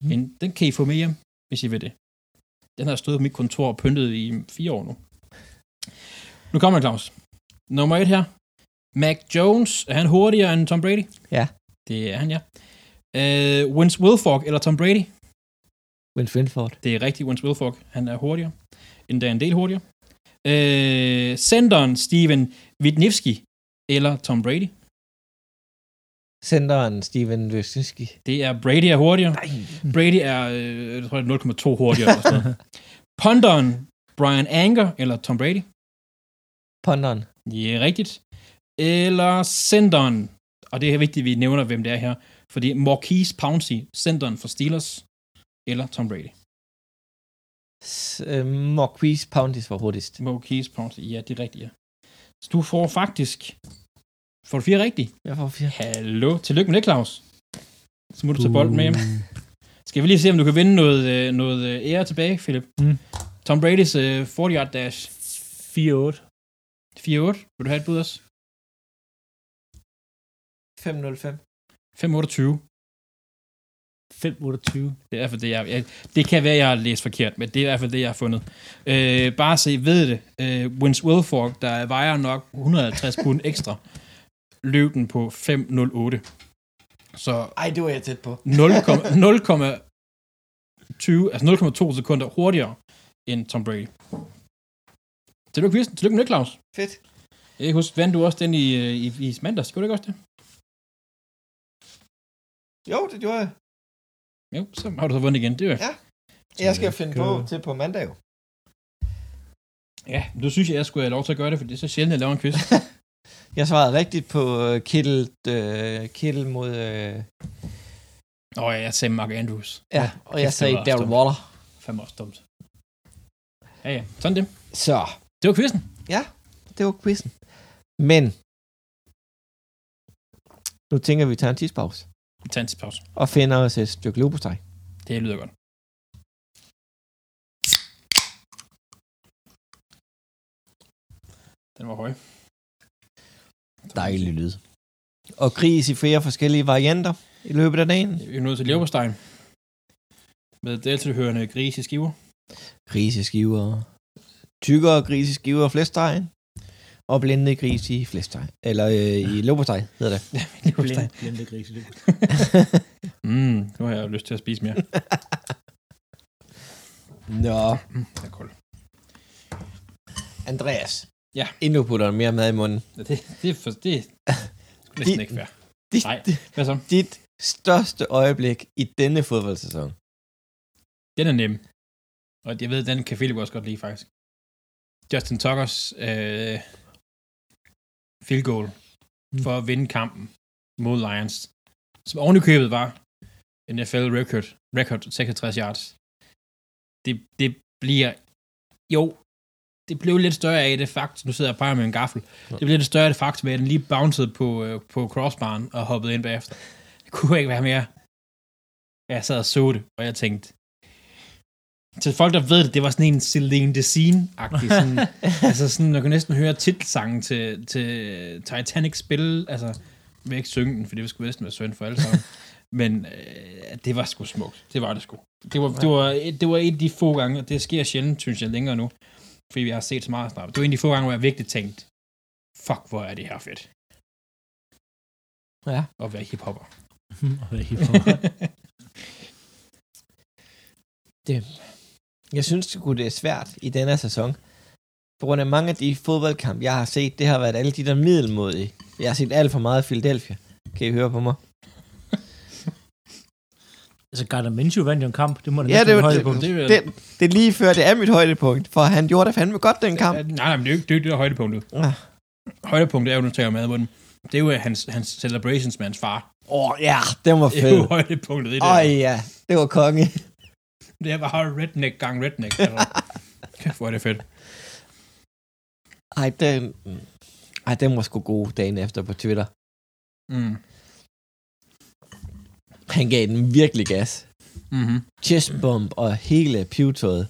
Mm. En, den kan I få med hjem, hvis I vil det. Den har stået på mit kontor og pyntet i fire år nu. Nu kommer Claus. Nummer et her. Mac Jones, er han hurtigere end Tom Brady? Ja. Det er han, ja. Uh, Vince Wilfork eller Tom Brady? Vince Winford. Det er rigtigt, Vince Wilfork. Han er hurtigere. Endda en del hurtigere. Øh, centeren Steven Widnivski eller Tom Brady. Centeren Steven Wyszynski. Det er Brady er hurtigere. Nej. Brady er, øh, jeg tror, det er 0,2 hurtigere. Eller sådan noget. Ponderen Brian Anger eller Tom Brady. Ponderen. Ja, rigtigt. Eller centeren, og det er vigtigt, at vi nævner, hvem det er her, fordi Marquise Pouncey, centeren for Steelers, eller Tom Brady. S- øh, Marquise Poundis var hurtigst. Marquise Pouncey, ja, det er rigtigt, ja. Så du får faktisk, får du fire rigtige? Jeg får fire. Hallo. Tillykke med det, Claus. Så må du tage bolden med hjem. Skal vi lige se, om du kan vinde noget, øh, noget øh, ære tilbage, Philip? Mm. Tom Brady's øh, 40-yard dash 4-8. 4-8. Vil du have et bud også? 505. 5-28. 5-28. Det er i hvert fald det, jeg, jeg... Det kan være, jeg har læst forkert, men det er i hvert fald det, jeg har fundet. Øh, bare I ved det. Øh, Vince Wilfork, der vejer nok 150 pund ekstra, løb den på 5.08. Så Ej, det var jeg tæt på. 0,20, altså 0,2 sekunder hurtigere end Tom Brady. Tillykke, Kirsten. Tillykke med det, Claus. Fedt. Jeg kan huske, vandt du også den i, øh, i, i mandags? Gjorde du ikke også det? Jo, det gjorde jeg. Jo, så har du så vundet igen. Det er jo... Ja. Jeg skal finde på til på mandag jo. Ja, du synes, jeg skulle have lov til at gøre det, for det er så sjældent, at jeg laver en quiz. Jeg svarede rigtigt på uh, Kittel, uh, Kittel mod... Oh, ja, jeg sagde Mark Andrews. ja, og jeg sagde Darren dumt. Waller. Fandme også dumt. Ja, ja. Sådan det. Så, Det var quizzen. det var quizzen. Men, Nu tænker vi, at vi tager en tidspause Vi tager en tidspause. og finder os et stykke løbosteg. Det lyder godt. Den var høj. Dejlig lyd. Og gris i flere forskellige varianter i løbet af dagen. Vi er nået til leverpostej. Med deltilhørende gris i skiver. Griseskiver. Tykkere griseskiver og flæsteg. Og blinde gris i flæsteg. Eller øh, i løbosteg, hedder det. Leverpostej. Blind, blinde gris. Mm, nu har jeg lyst til at spise mere. Nå, Mm, det er koldt. Andreas. Ja. Endnu putter mere mad i munden. Ja, det, det, er for, det er sgu næsten ikke fair. Dit, Nej. Hvad så? dit største øjeblik i denne fodboldsæson. Den er nem. Og jeg ved, den kan Philip også godt lide, faktisk. Justin Tuckers øh, field goal Mm. for at vinde kampen mod Lions, som ovenikøbet var NFL record, record 66 yards. Det, det bliver, jo, det blev lidt større af det fakt, nu sidder jeg bare med en gaffel, det blev lidt større af det fakt, at den lige bouncede på, øh, på crossbaren og hoppede ind bagefter. Det kunne ikke være mere. Jeg sad og så det, og jeg tænkte, til folk, der ved det, det var sådan en Celine Design-agtig, sådan, altså sådan, man kan næsten høre titelsangen til, til Titanic spille, altså, jeg vil ikke synge den, for det skulle næsten være synd for alle sammen, men øh, det var sgu smukt, det var det sgu. Det var, det, var, det var en af de få gange, og det sker sjældent, synes jeg, længere nu, fordi vi har set så meget snart. Det var en af de få gange, hvor jeg virkelig tænkte, fuck, hvor er det her fedt, Ja. at være hiphopper. Og hvad er hiphop? Jeg synes sgu, det er svært i denne her sæson. På grund af mange af de fodboldkampe, jeg har set, det har været alle de der middelmodige. Jeg har set alt for meget Philadelphia. Kan I høre på mig? Altså, Gardner Minshew vandt jo en kamp. Det må da Ja, det være var- et højdepunkt. Det, er- Det, det er lige før, det er mit højdepunkt, for han gjorde det fandme godt, den kamp. Ja, nej, nej, men det er jo ikke det, er jo ikke det der er højdepunktet. Ah. Højdepunktet er jo, nu tager jeg med munden. Det er jo hans, hans celebrations med hans far. Åh, oh, ja, den var Det er jo fed. højdepunktet i det. Åh, oh, ja, det var konge. Det er bare redneck gang redneck. Altså. Kæft, hvor er det fedt. Ej, den, ej, den var sgu god dagen efter på Twitter. Mm. Han gav den virkelig gas. Mm-hmm. Chestbump og hele pivetøjet.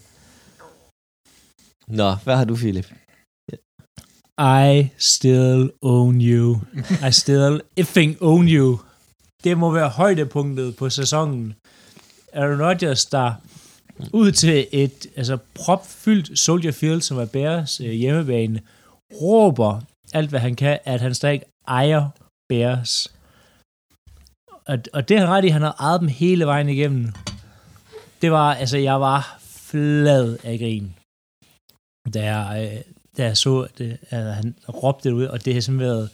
Nå, hvad har du, Philip? I still own you. I still effing own you. Det må være højdepunktet på sæsonen. Aaron Rodgers, der ud til et altså, propfyldt Soldier Field, som er Bears øh, hjemmebane, råber alt, hvad han kan, at han stadig ejer Bears. Og, og det han ret i, han har ejet dem hele vejen igennem. Det var, altså, jeg var flad af grin, da jeg, øh, da jeg så, det, at han råbte det ud, og det har simpelthen været,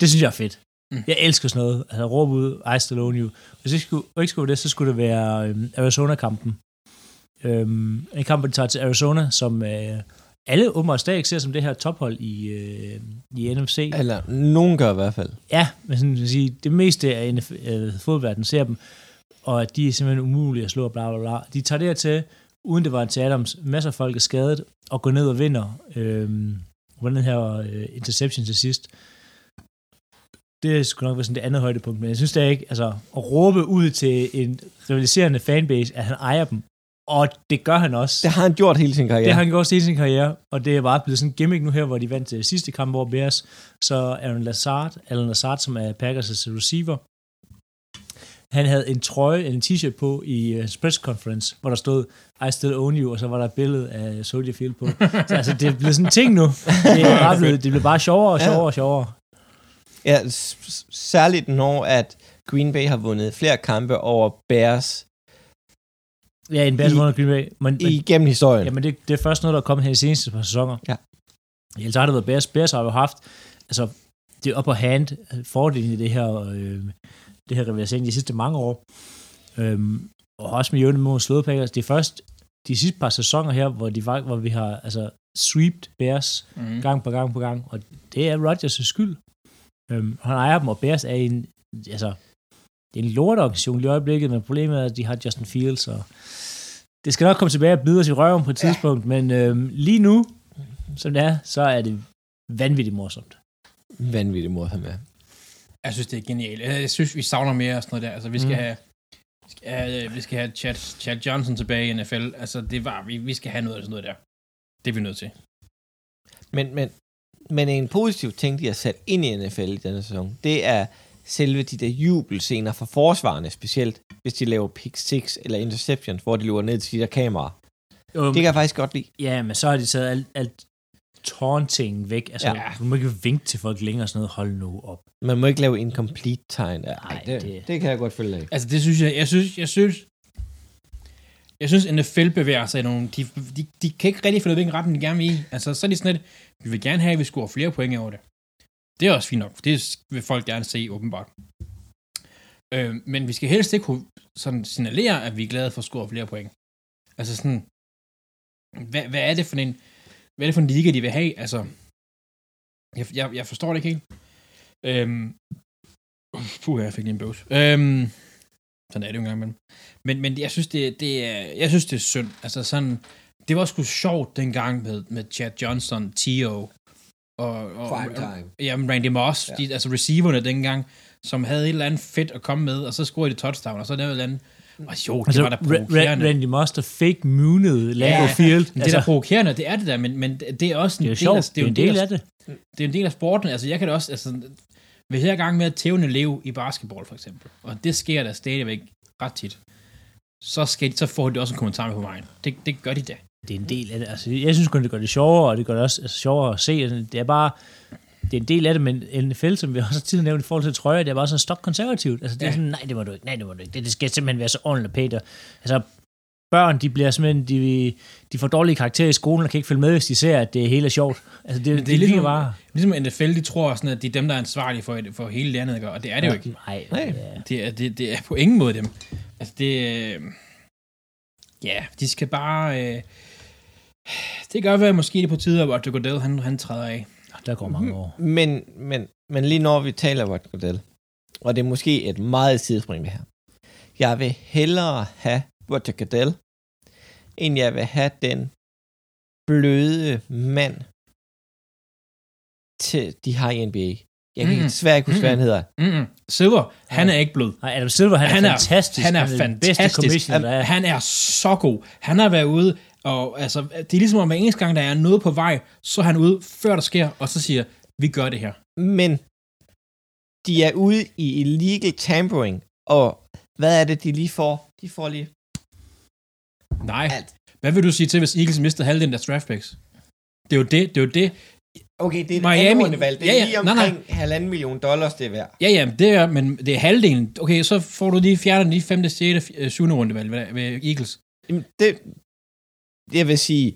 det synes jeg er fedt. Mm. Jeg elsker sådan noget, altså råbe ud, I still own you. Hvis det skulle, ikke skulle det, så skulle det være øhm, Arizona-kampen. Øhm, en kamp, der tager til Arizona, som øh, alle åbenbart stadig ser som det her tophold i, øh, i NFC. Eller nogen gør i hvert fald. Ja, men sådan at sige, det meste af NF, øh, fodboldverdenen ser dem, og at de er simpelthen umulige at slå, bla bla bla. De tager dertil, uden det var til Adams, masser af folk er skadet, og går ned og vinder øh, den her øh, interception til sidst. Det skulle nok være sådan det andet højdepunkt, men jeg synes det er ikke, altså at råbe ud til en rivaliserende fanbase, at han ejer dem, og det gør han også. Det har han gjort hele sin karriere. Det har han gjort hele sin karriere, og det er bare blevet sådan en gimmick nu her, hvor de vandt til sidste kamp over Bears. Så Aaron Lazard, Alan Lazard, som er Packers' receiver, han havde en trøje, en t-shirt på i hans press conference, hvor der stod, I still own you, og så var der et billede af Soldier Field på. Så altså, det er blevet sådan en ting nu. Det er bare blevet, det bliver bare sjovere og sjovere og sjovere. Ja, særligt når, at Green Bay har vundet flere kampe over Bears Ja, en I- under Green Bay. Men, men, igennem historien. Jamen, det, det er først noget, der er kommet her i seneste par sæsoner. Ja. Ellers har det været Bears. Bears har jo haft, altså, det er upper hand fordelen i det her, øh, det her rivalisering de sidste mange år. Øhm, og også med jævne mod slået Packers. Det er først de sidste par sæsoner her, hvor, de, var- hvor vi har altså, sweeped Bears Mm. gang på gang på gang, og det er Rodgers' skyld. Øhm, han ejer dem, og Bears er en, altså, det er en lorteorganisation lige i øjeblikket, men problemet er, at de har Justin Fields, og det skal nok komme tilbage og bide os i røven på et tidspunkt, men øhm, lige nu, som det er, så er det vanvittigt morsomt. Vanvittigt morsomt, ja. Jeg synes, det er genialt. Jeg jeg synes, vi savner mere og sådan noget der. Altså, vi skal Mm. have... Vi skal have, vi skal have Chad, Chad Johnson tilbage i NFL. Altså, det var, vi, vi skal have noget af sådan noget der. Det er vi nødt til. Men, men, men en positiv ting, de har sat ind i NFL i denne sæson, det er selve de der jubelscener for forsvarerne, specielt hvis de laver pick 6 eller interceptions, hvor de løber ned til de der kameraer. Jo, Det kan jeg faktisk godt lide. Ja, men så har de taget alt, alt taunting væk. Altså, Ja. du må ikke vinke til folk længere og sådan noget. Hold nu op. Man må ikke lave incomplete tegn. Ej, Nej, det, det, det- det, kan jeg godt følge af. Altså, det synes jeg... Jeg synes... Jeg synes jeg synes, NFL bevæger sig i nogle... De, de, de kan ikke rigtig finde ud af, hvilken retning de gerne vil i. Altså, så er de sådan lidt... Vi vil gerne have, at vi scorer flere point over det. Det er også fint nok. for Det vil folk gerne se, åbenbart. Øh, men vi skal helst ikke kunne sådan signalere, at vi er glade for at score flere point. Altså sådan... Hvad, hvad er det for en... Hvad er det for en liga, de vil have? Altså... Jeg, jeg, jeg forstår det ikke helt. Øhm, puh, jeg fik lige en bøvs. Øhm, sådan er det jo engang imellem. Men, men jeg synes, det, det er, jeg synes, det er synd. Altså sådan, det var sgu sjovt dengang med, med Chad Johnson, Tio og, og Prime time. Jamen, Randy Moss, Ja. de, altså receiverne dengang, som havde et eller andet fedt at komme med, og så scorede de touchdown, og så lavede et eller andet, og jo, det Altså, var da provokerende. Randy Moss, der fake moonede Lambeau Ja, Field. Det er altså, da provokerende, det er det der, men, men det er også en det er jo del sjovt. af, Det er jo en del af det. det er en del af sporten. Altså, jeg kan da også, altså, hvis jeg er i gang med at tæve en elev i basketball, for eksempel, og det sker der stadigvæk ret tit, så, skal, de- så får de også en kommentar med på vejen. Det, det gør de da. Det er en del af det. Altså, jeg synes kun, det gør det sjovere, og det gør det også altså, sjovere at se. Altså, Det er bare, det er en del af det, men NFL, som vi også har tidligere nævnt i forhold til trøjer, det er bare sådan stok konservativt. Altså, det er Ja. sådan, nej, det må du ikke, nej, det må du ikke. Det, det skal simpelthen være så ordentligt og pænt. Altså, børn, de bliver simpelthen, de, de får dårlige karakterer i skolen, og kan ikke følge med, hvis de ser, at det hele er sjovt. Altså, det, Men det, det er ligesom- bare... Ligesom NFL, de tror sådan, at det er dem, der er ansvarlige for, for hele landet, og det er det jo ikke. Nej, Nej. ja. Det er, det, det er på ingen måde dem. Altså, det... Øh, ja, de skal bare... Øh, det kan godt være, måske det er på tide, at Roger Goodell, han, han træder af. Der går mange år. Men, men, men lige når vi taler om Goodell, og det er måske et meget sidespring det her. Jeg vil hellere have Roger Goodell, end jeg vil have den bløde mand, til de har i NBA. Jeg kan Mm. desværre ikke huske, hvad han hedder. Mm-mm. Silver, han er ikke blød. Nej, Adam Silver, han, Han er er- fantastisk. Han er den bedste fantastisk. commissioner, der er. Han er så god. Han har været ude, og altså, det er ligesom om hver eneste gang, der er noget på vej, så er han ude, før der sker, og så siger, vi gør det her. Men de er ude i illegal tampering, og hvad er det, de lige får? De får lige... Nej. Alt. Hvad vil du sige til, hvis Eagles mister halvdelen af draft picks? Det er jo det, det er jo det. Okay, det er et Miami- Miami, valg. Det er Ja, ja. lige Nej, nej. omkring halvanden million dollars, det er værd. Ja, ja, det er, men det er halvdelen. Okay, så får du lige fjernet de 5., 6., 7. rundevalg ved Eagles. Jamen, det, jeg vil sige,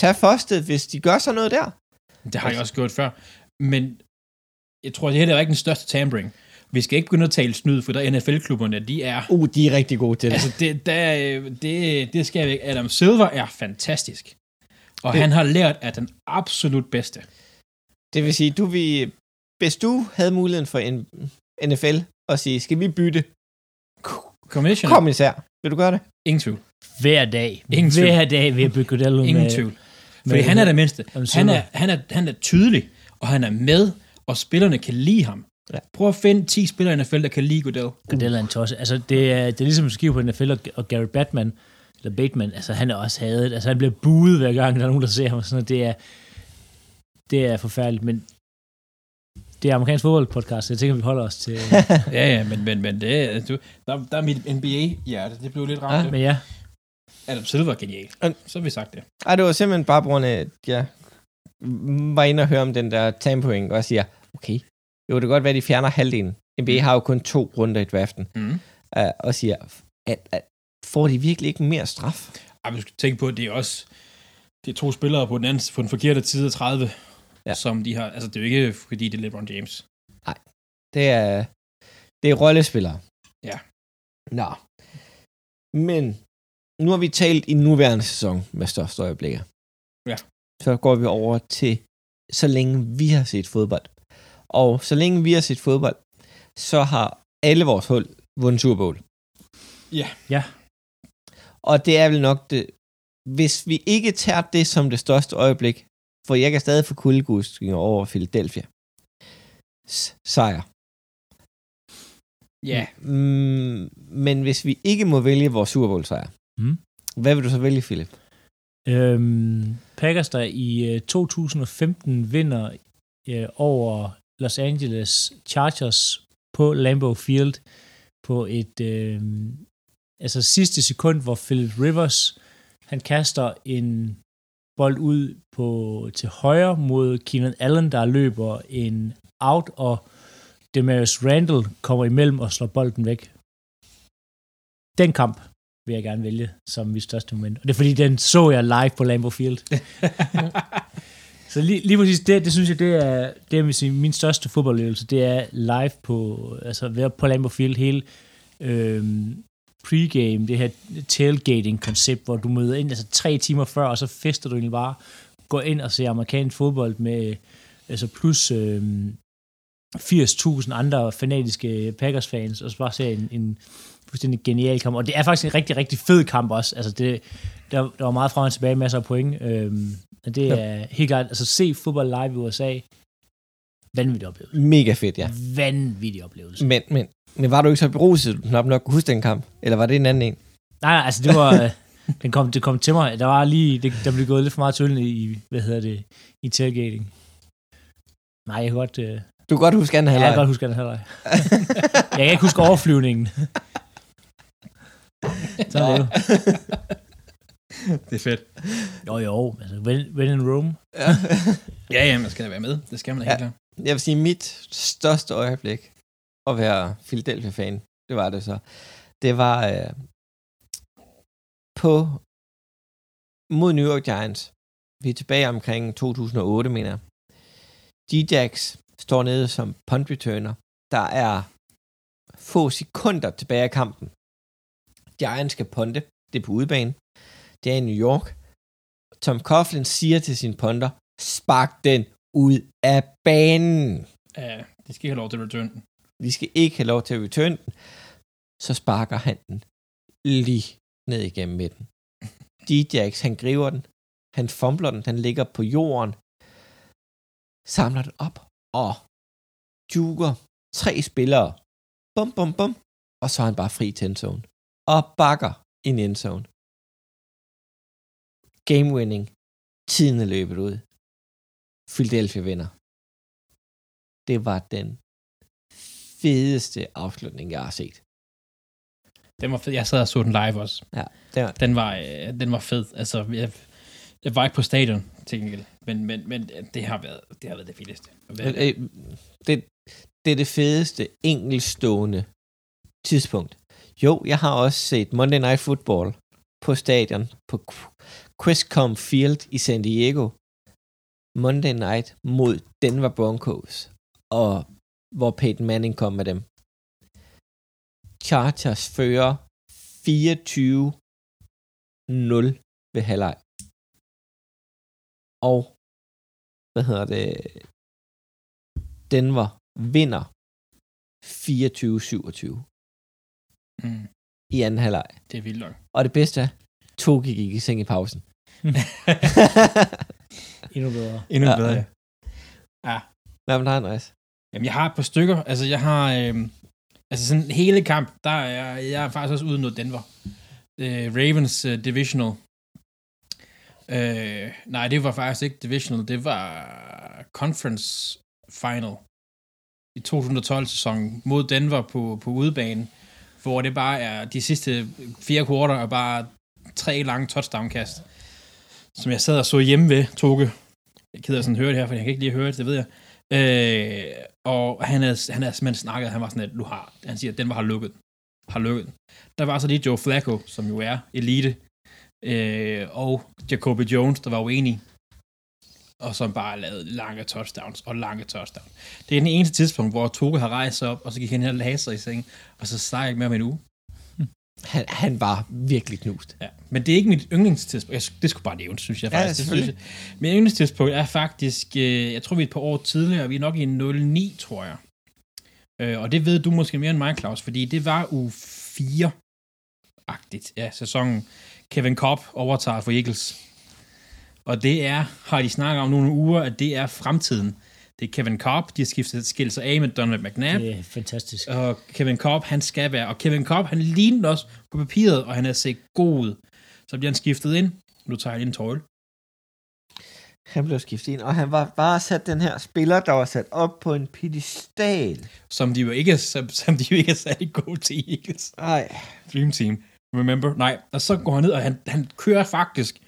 tag første, hvis de gør sådan noget der. Det har jeg også gjort før. Men jeg tror, det her er ikke den største tampering. Vi skal ikke begynde at tale snyd, for der NFL-klubberne, de er... Uh, de er rigtig gode til det. Altså, det, der, det, det skal jeg ikke. Adam Silver er fantastisk. Og Det- han har lært af den absolut bedste. Det vil sige, du vil, hvis du havde muligheden for en NFL og sige, skal vi bytte Commissioner, kommissær, vil du gøre det? ingen tvivl. Hver dag. Ingen tvivl. Hver dag vil jeg bygge Goodell Ingen med, tvivl. med- Fordi han er det mindste. Han er, han, er, han er tydelig, og han er med, og spillerne kan lide ham. Ja. Prøv at finde 10 spillere i NFL, der kan lide Goodell. Goodell er en tosse. Altså, det er, det er ligesom at skive på NFL og, og Gary Batman, eller Bateman, altså han er også hadet. Altså han bliver buet hver gang, der er nogen, der ser ham. Sådan, det er, det er forfærdeligt, men det er amerikansk fodboldpodcast, så jeg tænker, vi holder os til... Ja, ja, men, men, men det, er- du, der, der er mit NBA-hjerte, det blev lidt ramt. Ja. men ja, Adam Silver er genial. Så har vi sagt det. Ej, det var simpelthen bare på grund af, at jeg var inde og høre om den der tampering, og siger, okay, jo, det kan godt være, at de fjerner halvdelen. NBA har jo kun to runder i draften, Mm. uh, og siger, at, at får de virkelig ikke mere straf? Ej, vi skal tænke på, at det er også det er to spillere på den, anden, på den forkerte side af 30, Ja. som de har... Altså, det er jo ikke, fordi det er LeBron James. Det er, det er rollespillere. Ja. Nå. Men nu har vi talt i nuværende sæson med største øjeblikke. Ja. Så går vi over til, så længe vi har set fodbold. Og så længe vi har set fodbold, så har alle vores hold vundet Super Bowl. Ja. Ja. Og det er vel nok det, hvis vi ikke tager det som det største øjeblik, for jeg kan stadig få kuldegudstinger over Philadelphia, s- sejr. Ja, Mm, men hvis vi ikke må vælge vores Super Bowl sejr, Mm. hvad vil du så vælge, Philip? Øhm, Packers, der i øh, 2015 vinder øh, over Los Angeles Chargers på Lambeau Field på et øh, altså sidste sekund, hvor Philip Rivers han kaster en bold ud på til højre mod Keenan Allen, der løber en out, og Demarius Randall kommer imellem og slår bolden væk. Den kamp vil jeg gerne vælge som mit største moment. Og det er fordi, den så jeg live på Lambeau Field. Så lige, lige præcis det, det synes jeg, det er, det er min største fodboldøvelse, det er live på, altså være på Lambeau Field, hele øhm, pregame, det her tailgating-koncept, hvor du møder ind altså tre timer før, og så fester du egentlig bare, går ind og ser amerikansk fodbold med altså plus øhm, 80.000 andre fanatiske Packers-fans, og så bare ser en, en fuldstændig genial kamp. Og det er faktisk en rigtig, rigtig fed kamp også. Altså det, der, der var meget frem og tilbage, masser af point. Øhm, men det er helt klart, altså se fodbold live i USA, vanvittig oplevelse. Mega fedt, ja. Vanvittig oplevelse. Men, men, men var du ikke så beruset, du nok kunne huske den kamp? Eller var det en anden en? Nej, nej, altså det var, øh, den kom, det kom til mig. Der var lige, det, der blev gået lidt for meget tølle i, hvad hedder det, i tailgating. Nej, jeg kan godt, øh, Du kan godt huske anden ja, jeg halvleg. kan godt huske den halvleg. jeg kan ikke huske overflyvningen. Så er det jo. det er fedt. Jo, jo, altså, when, when in Rome. Ja, ja, man skal da være med. Det skal man da Ja. helt klart. Jeg vil sige, mit største øjeblik at være Philadelphia-fan, det var det så. Det var øh, på mod New York Giants. Vi er tilbage omkring 2008, mener jeg. G-Jax står nede som punt returner. Der er få sekunder tilbage af kampen. Giants skal punte. Det er på udebane. Det er i New York. Tom Coughlin siger til sin punter, spark den ud af banen. Ja, de skal ikke have lov til at return den. De skal ikke have lov til at return den. Så sparker han den lige ned igennem midten. Djax, han griber den. Han fumbler den. Den ligger på jorden. Samler den op og juger tre spillere. Bum, bum, bum. Og så er han bare fri til endzone. Og bakker ind i endzone. Game winning. Tiden er løbet ud. Philadelphia vinder. Det var den fedeste afslutning, jeg har set. Den var fed. Jeg sad og så den live også. Ja, det var, Den var, øh, den var fed. Altså, jeg, jeg var ikke på stadion, til gengæld. Men, men, men det har været det, har været det fedeste. øh, øh, det, det er det fedeste enkelstående tidspunkt. Jo, jeg har også set Monday Night Football på stadion på Qu- Questcom Field i San Diego. Monday Night mod Denver Broncos. Og hvor Peyton Manning kom med dem. Chargers fører 24-0 ved halvleg. Og hvad hedder det? Denver vinder 24-27 Mm, i anden halvleg. det er vildt nok. Og det bedste er, to gik i seng i pausen. Endnu bedre. Endnu Ja. bedre. Ja. Hvad med dig, Andreas? Jamen, jeg har et par stykker. Altså, jeg har... Øh, altså, sådan hele kamp, der er jeg, jeg er faktisk også ude noget Denver. Øh, Ravens uh, Divisional. Øh, nej, det var faktisk ikke Divisional. Det var Conference Final i 2012-sæsonen mod Denver på, på udebane, hvor det bare er de sidste fire kvarter er bare tre lange touchdown-kast, som jeg sad og så hjemme ved, Toge. Jeg keder sådan høre det her, for jeg kan ikke lige høre det, det ved jeg. Øh, og han havde, han havde simpelthen snakket, han var sådan, at du har, han siger, at den var har lukket. Har lukket. Der var så lige Joe Flacco, som jo er elite, øh, og Jacoby Jones, der var uenig, og som bare lavede lange touchdowns og lange touchdowns. Det er den eneste tidspunkt, hvor Toge har rejst sig op, og så gik han hen og lagde sig i seng, og så snakkede jeg ikke mere om en uge. Han, han var virkelig knust. Ja. Men det er ikke mit yndlingstidspunkt. Jeg, det skulle bare nævne, synes jeg Ja, faktisk. det synes jeg. Mit yndlingstidspunkt er faktisk, øh, jeg tror vi er et par år tidligere, vi er nok i 09, tror jeg. Øh, og det ved du måske mere end mig, Claus, fordi det var u 4-agtigt af sæsonen. Kevin Cobb overtager for Eagles. Og det er, har de snakket om nogle uger, at det er fremtiden. Det er Kevin Cobb, de har skiftet skilt sig af med Donovan McNabb. Det er fantastisk. Og Kevin Cobb, han skal være. Og Kevin Cobb, han lignede også på papiret, og han er set god ud. Så bliver han skiftet ind. Nu tager jeg lige en tøjle. Han blev skiftet ind, og han var bare sat den her spiller, der var sat op på en pedestal. Som de jo ikke, som, som de jo ikke er særlig gode til Eagles. Nej. Dream Team. Remember? Nej. Og så går han ned, og han, han kører faktisk.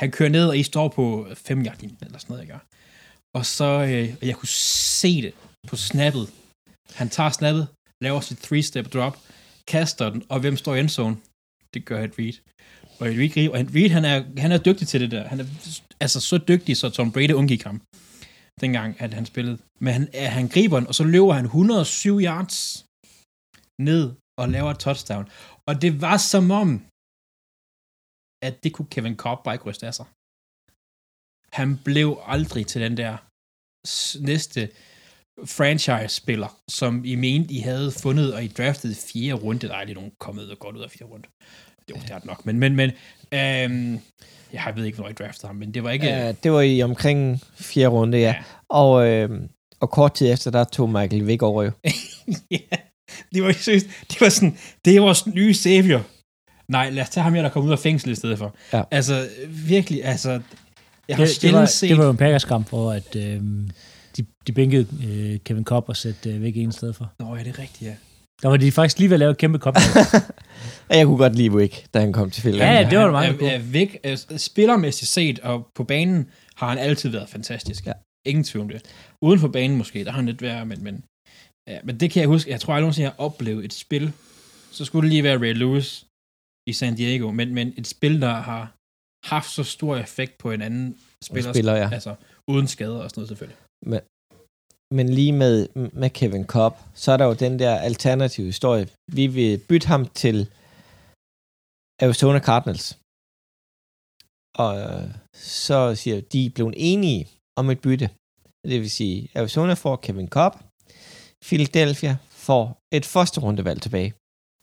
Han kører ned, og I står på 5 yard eller sådan noget, jeg gør. Og så, øh, og jeg kunne se det på snappet. Han tager snappet, laver sit three-step drop, kaster den, og hvem står i endzone? Det gør Ed Reed. Og Ed Reed, griber- og Ed Reed han, er, han er dygtig til det der. Han er altså så dygtig, så Tom Brady undgik ham dengang, at han spillede. Men han, han griber den, og så løber han 107 yards ned og laver et touchdown. Og det var som om, at det kunne Kevin Cobb bare ikke ryste af sig. Han blev aldrig til den der næste franchise-spiller, som I mente, I havde fundet, og I draftede fjerde runde. Der er lige nogen kommet og godt ud af fjerde runde. Jo, det er det nok. Men, men, men øhm, jeg ved ikke, hvor I draftede ham, men det var ikke... Ja, det var i omkring fjerde runde, ja. Ja. Og, øh, og kort tid efter, der tog Michael Vick over jo. ja, det var seriøst. Det var sådan, det er vores nye savior. Nej, lad os tage ham her, der kommer ud af fængsel i stedet for. Ja. Altså, virkelig, altså... Jeg har Det, det, var, set... det var jo en Packers-kamp, hvor at, øh, de, de bænkede øh, Kevin Cobb og satte øh, væk en sted for. Nå, ja, det er rigtigt, ja. Der var de faktisk lige ved at lave et kæmpe kop. Og jeg kunne godt lide Wick, da han kom til Philly. Ja, ja, det var Han meget er, er væk, er, spillermæssigt set, og på banen har han altid været fantastisk. Ja. Ingen tvivl om det. Uden for banen måske, der har han lidt værre, men, men, ja, men det kan jeg huske. Jeg tror aldrig nogensinde, jeg har oplevet et spil. Så skulle det lige være Ray Lewis i San Diego, men, men et spil, der har haft så stor effekt på en anden spiller, spiller, ja. altså uden skader og sådan noget selvfølgelig. Men lige med, med Kevin Cobb, så er der jo den der alternative historie. Vi vil bytte ham til Arizona Cardinals. Og øh, så siger de er blevet enige om et bytte. Det vil sige, Arizona får Kevin Cobb, Philadelphia får et første rundevalg tilbage.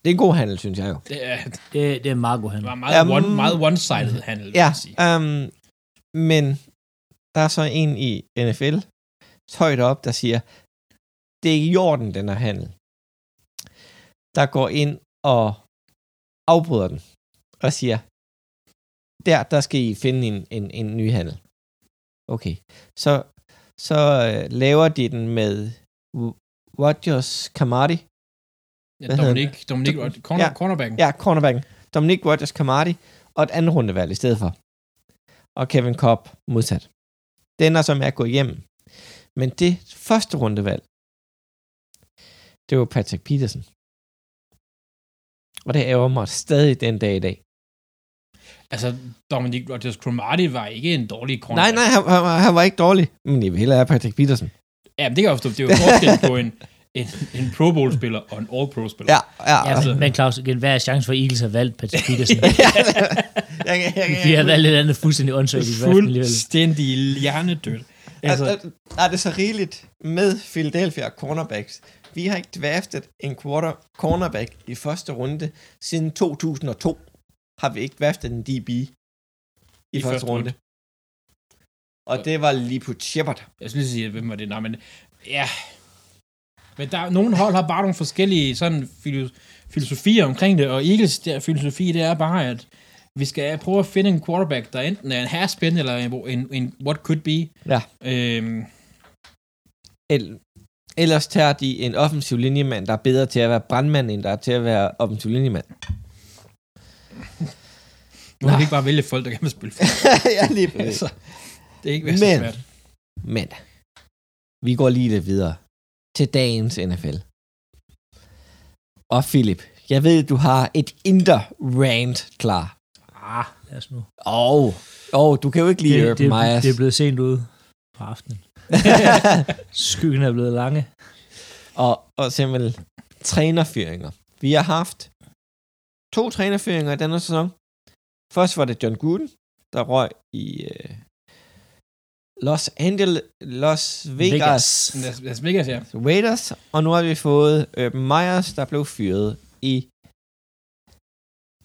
Det er en god handel, synes jeg jo. Det, er, det, det er en meget god det handel. var meget, Jamen- one, meget one-sided handel, vil Ja, jeg sige. um, men der er så en i NFL, højt op, der siger, det er ikke i orden, den her handel. Der går ind og afbryder den, og siger, der, der skal I finde en, en, en ny handel. Okay, så, så øh, laver de den med Rodgers Kamadi, Ja, hvad hedder Dominic, Dominic, Dom- corner, Ja. cornerbacken. Ja, cornerbacken. Dominic Rodgers Kamadi og et andet rundevalg i stedet for. Og Kevin Cobb modsat. Det ender så med at gå hjem. Men det første rundevalg, det var Patrick Peterson. Og det ærger mig stadig den dag i dag. Altså, Dominic Rodgers Cromartie var ikke en dårlig Nej, cornerback. nej, han, han, var- han var ikke dårlig. Men jeg vil hellere have Patrick Peterson. Ja, men det kan jeg forstå. Det er jo forskel på en, en, en Pro Bowl-spiller og en All-Pro-spiller. Ja, ja. Ja, altså- men, men Claus, igen, hvad er chancen for, at Eagles har valgt Patrick Peterson? jeg, jeg, jeg, De har valgt et andet fuldstændig åndssvagt. Fuldstændig hjernedødt. Altså, Altså, er det så rigeligt med Philadelphia cornerbacks? Vi har ikke draftet en quarter cornerback i første runde siden 2002. Har vi ikke draftet en DB i, I første, første runde. Og det var lige på Shepard. jeg skulle sige, hvem var det? Nej, men ja. Men der, nogle hold har bare nogle forskellige sådan filo- filosofier omkring det, og Eagles der filosofi, det er bare, at vi skal prøve at finde en quarterback, der enten er en hairspin eller en, en, en what could be. Ja. Øhm, El- ellers tager de en offensiv linjemand, der er bedre til at være brandmand, end der er til at være offensiv linjemand. nu kan ikke bare vælge folk, der kan spille fodbold. ja, lige præcis. altså, det er ikke været så Men- svært. Men vi går lige lidt videre til dagens NFL. Og Philip, jeg ved, du har et inter rant klar. Ah, lad os nu. Og oh, du kan jo ikke lide Det, Urban det, Myers. det er blevet sent ude på aftenen. Skyggen er blevet lange. og, og simpelthen trænerfyringer. Vi har haft to trænerfyringer i denne sæson. Først var det John Gruden, der røg i øh, Los Angeles, Los Vegas, Vegas. Las, Vegas, ja. Raiders, og nu har vi fået Urban Myers, der blev fyret i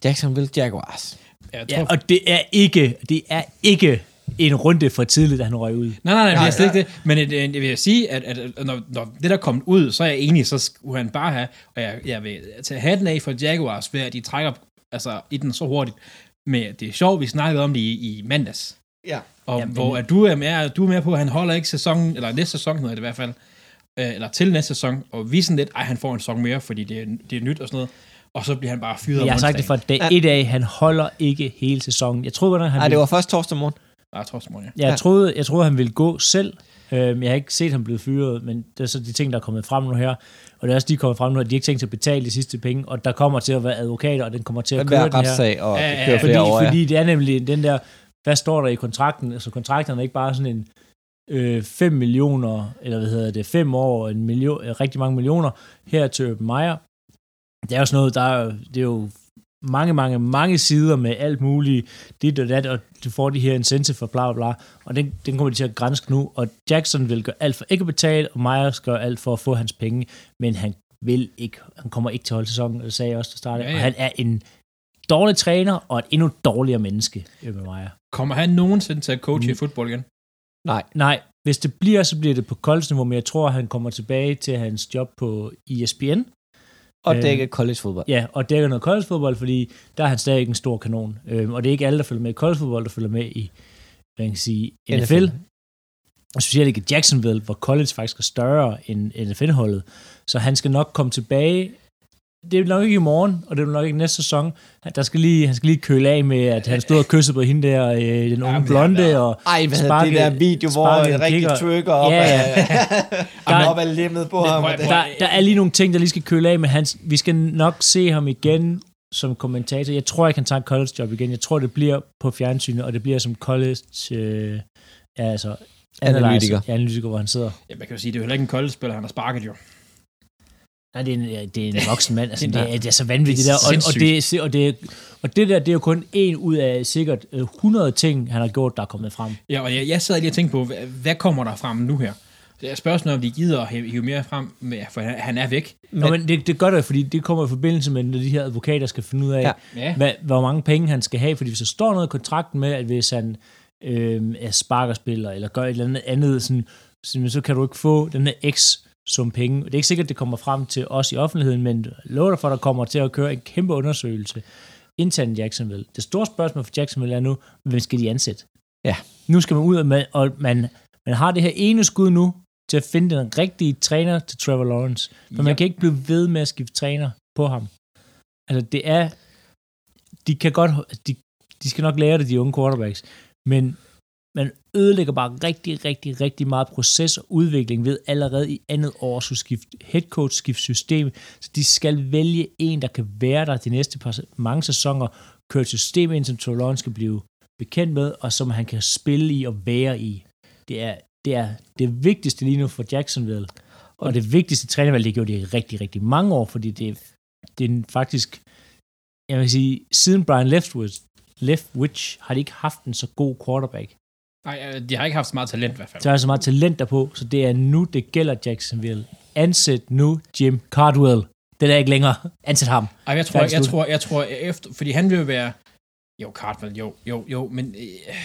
Jacksonville Jaguars. Jeg Ja, og det er ikke, det er ikke en runde for tidligt, da han røg ud. Nej, nej, nej, det er slet ikke det. Men det, det vil jeg sige, at, at når, når det der kom ud, så er jeg enig, så skulle han bare have, og jeg, jeg vil tage hatten af for Jaguars, ved at de trækker altså, i den så hurtigt. Men det er sjovt, vi snakkede om det i, i mandags. Ja. Og Jamen, hvor at du er med, du er med på, at han holder ikke sæsonen, eller næste sæson hedder det i hvert fald, øh, eller til næste sæson, og vi er sådan lidt, ej, han får en sæson mere, fordi det er, det er nyt og sådan noget, og så bliver han bare fyret Jeg har sagt det fra dag et af, han holder ikke hele sæsonen. Jeg troede han Nej, ville det var først torsdag morgen. Nej, Torsten Morgen, ja. Jeg, Ja. troede, jeg troede, han ville gå selv. Øhm, jeg har ikke set ham blive fyret, men det er så de ting, der er kommet frem nu her. Og det er også de er kommet frem nu, at de ikke tænkt sig at betale de sidste penge, og der kommer til at være advokater, og den kommer til at Den køre den her. retssag og Ja, ja, køre ja. Fordi, ja. fordi det er nemlig den der, hvad står der i kontrakten? Altså kontrakterne er ikke bare sådan en øh, 5 millioner, eller hvad hedder det, 5 år, en million, øh, rigtig mange millioner her til Urban Meyer. Det er jo sådan noget, der er, det er jo mange, mange, mange sider med alt muligt, dit og dat, og du får de her incentive for bla bla bla, og den, den kommer de til at grænske nu, og Jackson vil gøre alt for ikke at betale, og Myers gør alt for at få hans penge, men han vil ikke, han kommer ikke til at holde sæsonen, det sagde jeg også til start, Ja, ja, ja. og han er en dårlig træner, og et endnu dårligere menneske, Urban Meyer. Kommer han nogensinde til at coache Mm. i fodbold igen? Nej, Nej, hvis det bliver, så bliver det på college-niveau, men jeg tror, han kommer tilbage til hans job på ESPN, og Øh, dække college-fodbold. Ja, og dækker noget college-fodbold, fordi der er han stadig ikke en stor kanon. Øhm, og det er ikke alle, der følger med i college-fodbold, der følger med i, hvad kan sige, NFL. NFL. Og specielt ikke Jacksonville, hvor college faktisk er større end NFL-holdet. Så han skal nok komme tilbage. Det er nok ikke i morgen, og det er nok ikke næste sæson. Han- Der skal lige, han skal lige køle af med, at han stod og kyssede på hende der, øh, den unge blonde, og Ej, hvad Sparke- det der video, hvor en rigtig trykker op, Ja, ja. af, Der- op af lemmet på ham. der, der er lige nogle ting, der lige skal køle af med hans. Vi skal nok se ham igen som kommentator. Jeg tror ikke, han tager et college job igen. Jeg tror, det bliver på fjernsynet, og det bliver som college... Øh, ja, altså, Analytiker. analytiker. Hvor han sidder. Ja, man kan jo sige, det er jo heller ikke en koldspiller, han har sparket jo. Nej, det er en, det er en voksen mand. Altså, Det er- det er så vanvittigt. det er der. Og, og, det, og, det, og det der, det er jo kun en ud af sikkert øh, 100 ting, han har gjort, der er kommet frem. Ja, og jeg, jeg sad lige og tænkte på, hvad, hvad kommer der frem nu her? Det er spørgsmålet, om de gider at hive, mere frem, for han, er væk. Men, Nå, men det, det gør det, fordi det kommer i forbindelse med, når de her advokater skal finde ud af, Ja. hvad, hvor mange penge han skal have, fordi hvis der står noget i kontrakten med, at hvis han øh, er sparkerspiller, eller gør et eller andet andet, sådan, så kan du ikke få den her x som penge. Det er ikke sikkert, det kommer frem til os i offentligheden, men lover for, at der kommer til at køre en kæmpe undersøgelse internt i Jacksonville. Det store spørgsmål for Jacksonville er nu, hvem skal de ansætte? Ja. Nu skal man ud, og man, og man, man har det her ene skud nu, til at finde den rigtige træner til Trevor Lawrence. For ja. man kan ikke blive ved med at skifte træner på ham. Altså, det er... De kan godt... De, de skal nok lære det, de unge quarterbacks. Men man ødelægger bare rigtig, rigtig, rigtig meget proces og udvikling ved allerede i andet år at skifte headcoach, skifte system. Så de skal vælge en, der kan være der de næste par, mange sæsoner, køre et system ind, som Lawrence skal blive bekendt med, og som han kan spille i og være i. Det er det, er det vigtigste lige nu for Jacksonville. Og det vigtigste trænervalg, det gjorde de i rigtig, rigtig mange år, fordi det, det er faktisk, jeg vil sige, siden Brian Leftwich, Leftwich har de ikke haft en så god quarterback. Nej, øh, de har ikke haft så meget talent i hvert fald. Der er så meget talent derpå, så det er nu, det gælder Jacksonville. Ansæt nu Jim Cardwell. Det er ikke længere. Ansæt ham. Ej, jeg tror, jeg slut. tror, jeg tror, efter, fordi han vil jo være, jo, Cartwell, jo, jo, jo, men øh,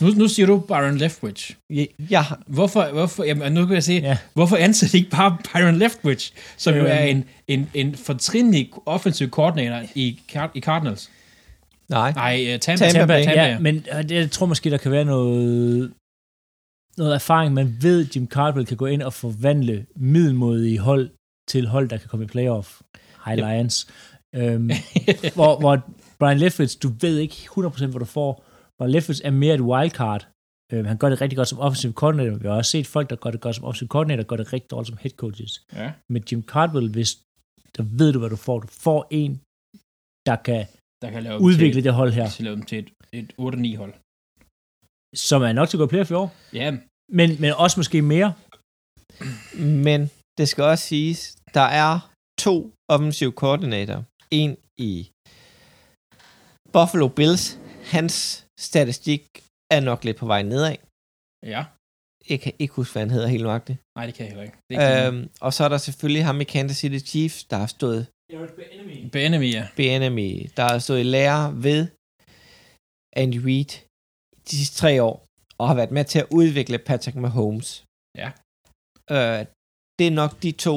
nu, nu siger du Byron Leftwich. Ja, jeg, har- Hvorfor, hvorfor, jamen, nu kan jeg se, Ja. ja. hvorfor ansætter ikke bare Byron Leftwich, som jo Øhm. er en, en, en fortrinlig offensiv koordinator i, i Cardinals. Nej. Nej, uh, Tampa, Tampa Tampa, Bay. Tampa, Ja, men jeg tror måske, der kan være noget, noget erfaring. Man ved, at Jim Cardwell kan gå ind og forvandle middelmodige hold til hold, der kan komme i playoff. High Yep. Lions. Øhm, hvor, hvor Brian Leftwich, du ved ikke 100% hvad du får. Brian Leftwich er mere et wildcard. Øhm, han gør det rigtig godt som offensiv koordinator. Vi har også set folk, der gør det godt som offensiv koordinator, gør det rigtig dårligt som head coaches. ja. Med Jim Cardwell, hvis der ved du, hvad du får. Du får en, der kan der kan lave udvikle det hold her, til, til lave dem til et, et 8-9 hold. som er nok til at gå playoff i år. Ja, Men, men også måske mere. Men det skal også siges, der er to offensive koordinatorer. En i Buffalo Bills. Hans statistik er nok lidt på vej nedad. ja. Jeg kan ikke huske, hvad han hedder helt nøjagtigt. Nej, det kan jeg heller ikke. Det ikke Øhm, og så er der selvfølgelig ham i Kansas City Chiefs, der har stået um, Benemy, ja. BNMI, der har stået i lære ved Andy Reid de sidste tre år, og har været med til at udvikle Patrick Mahomes. Ja. Øh, det er nok de to,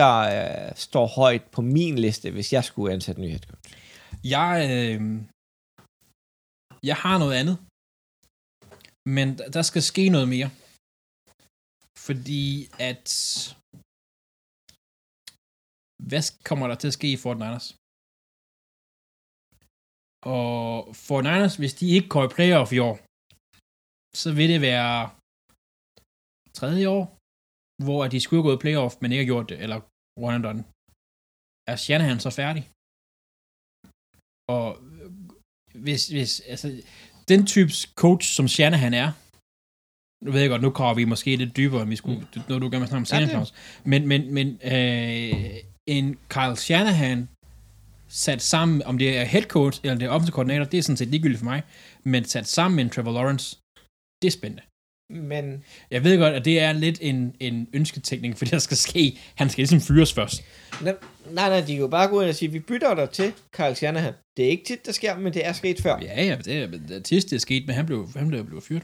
der øh, står højt på min liste, hvis jeg skulle ansætte en ny head coach. Jeg, øh, jeg har noget andet. Men der skal ske noget mere. Fordi at... Hvad kommer der til at ske i Fort Niners? Og Fort Niners, hvis de ikke går i playoff i år, så vil det være tredje år, hvor de skulle have gået i playoff, men ikke har gjort det, eller one and done. Er Shanahan så færdig? Og øh, hvis, hvis, altså, den types coach, som Shanahan er, nu ved jeg godt, nu kommer vi måske lidt dybere, end vi skulle, mm. når du gerne vil snakke om Ja, senere, Claus. Men, men, men øh, en Kyle Shanahan sat sammen, om det er head coach eller det er offensive koordinator, det er sådan set ligegyldigt for mig, men sat sammen med en Trevor Lawrence, det er spændende. Men Jeg ved godt, at det er lidt en, en ønsketænkning, for det skal ske. Han skal ligesom fyres først. nej, nej, nej, de kan jo bare gå ind og sige, vi bytter dig til Kyle Shanahan. Det er ikke tit, der sker, men det er sket før. Ja, ja, det er, det er tis, det er sket, men han blev, han blev, blev fyret.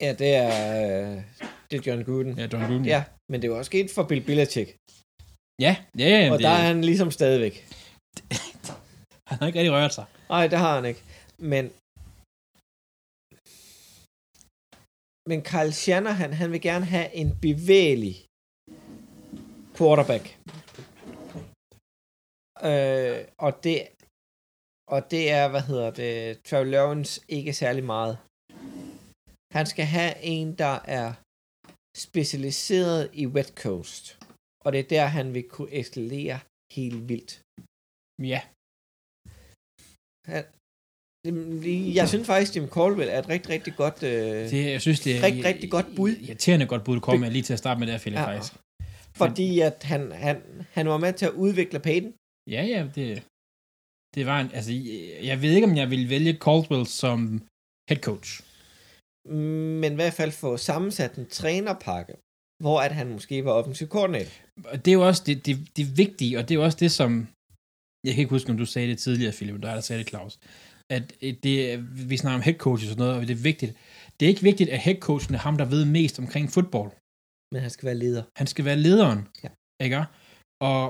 Ja, det er, det er John Gruden. Ja, John Gruden. Ja, men det var også sket for Bill Belichick. ja, ja, ja Og det, der er han ligesom stadigvæk. han har ikke rigtig rørt sig. Nej, det har han ikke. Men men Kyle Shanahan, han vil gerne have en bevægelig quarterback. Øh, og det og det er, hvad hedder det, Trevor Lawrence ikke særlig meget. Han skal have en, der er specialiseret i West Coast. Og det er der, han vil kunne eskalere helt vildt. Ja, Han, jeg synes faktisk, Jim Caldwell er et rigtig, rigtig godt... Øh, det, jeg synes, det er Rigtig, rigtig godt bud. Irriterende godt bud, du kom med lige til at starte med der, Philip, Ja. faktisk. fordi at han, han, han var med til at udvikle Peyton. Ja, ja, det, det var en, altså, jeg- jeg ved ikke, om jeg ville vælge Caldwell som head coach. Men i hvert fald få sammensat en trænerpakke, hvor at han måske var offensiv koordinator. Og det er jo også det, det, det vigtige, og det er jo også det, som, jeg kan ikke huske, om du sagde det tidligere, Philip, der er der sagde det, Claus, at det, vi snakker om head coaches og sådan noget, og det er vigtigt. Det er ikke vigtigt, at head coachen er ham, der ved mest omkring fodbold. Men han skal være leder. Han skal være lederen, Ja. ikke? Og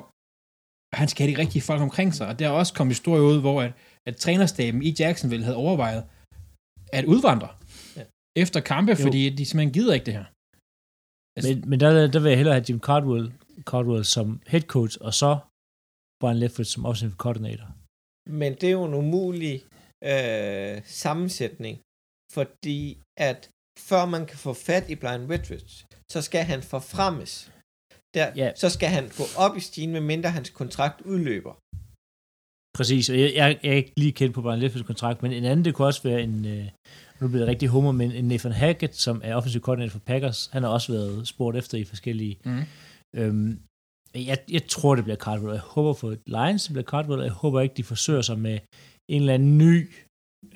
han skal have de rigtige folk omkring sig. Og der er også kommet historier ud, hvor at, at trænerstaben i Jacksonville havde overvejet at udvandre. Efter kampe, Jo. fordi de simpelthen gider ikke det her. Altså- Men, men der, der vil jeg hellere have Jim Caldwell, Caldwell som head coach, og så Brian Leftwich som offensive coordinator. Men det er jo en umulig øh, sammensætning, fordi at før man kan få fat i Brian Whitridge, så skal han forfremmes. Der, Ja. Så skal han gå op i stigen, medmindre hans kontrakt udløber. Præcis, og jeg, jeg, jeg er ikke lige kendt på Brian Leftwich kontrakt, men en anden, det kunne også være en, øh, nu bliver det rigtig humor, men en Nathan Hackett, som er offensive coordinator for Packers, han har også været spurgt efter i forskellige Mm. Øhm, jeg, jeg tror, det bliver Cardwell. Jeg håber for Lions, det bliver Cardwell. Jeg håber ikke, de forsøger sig med en eller anden ny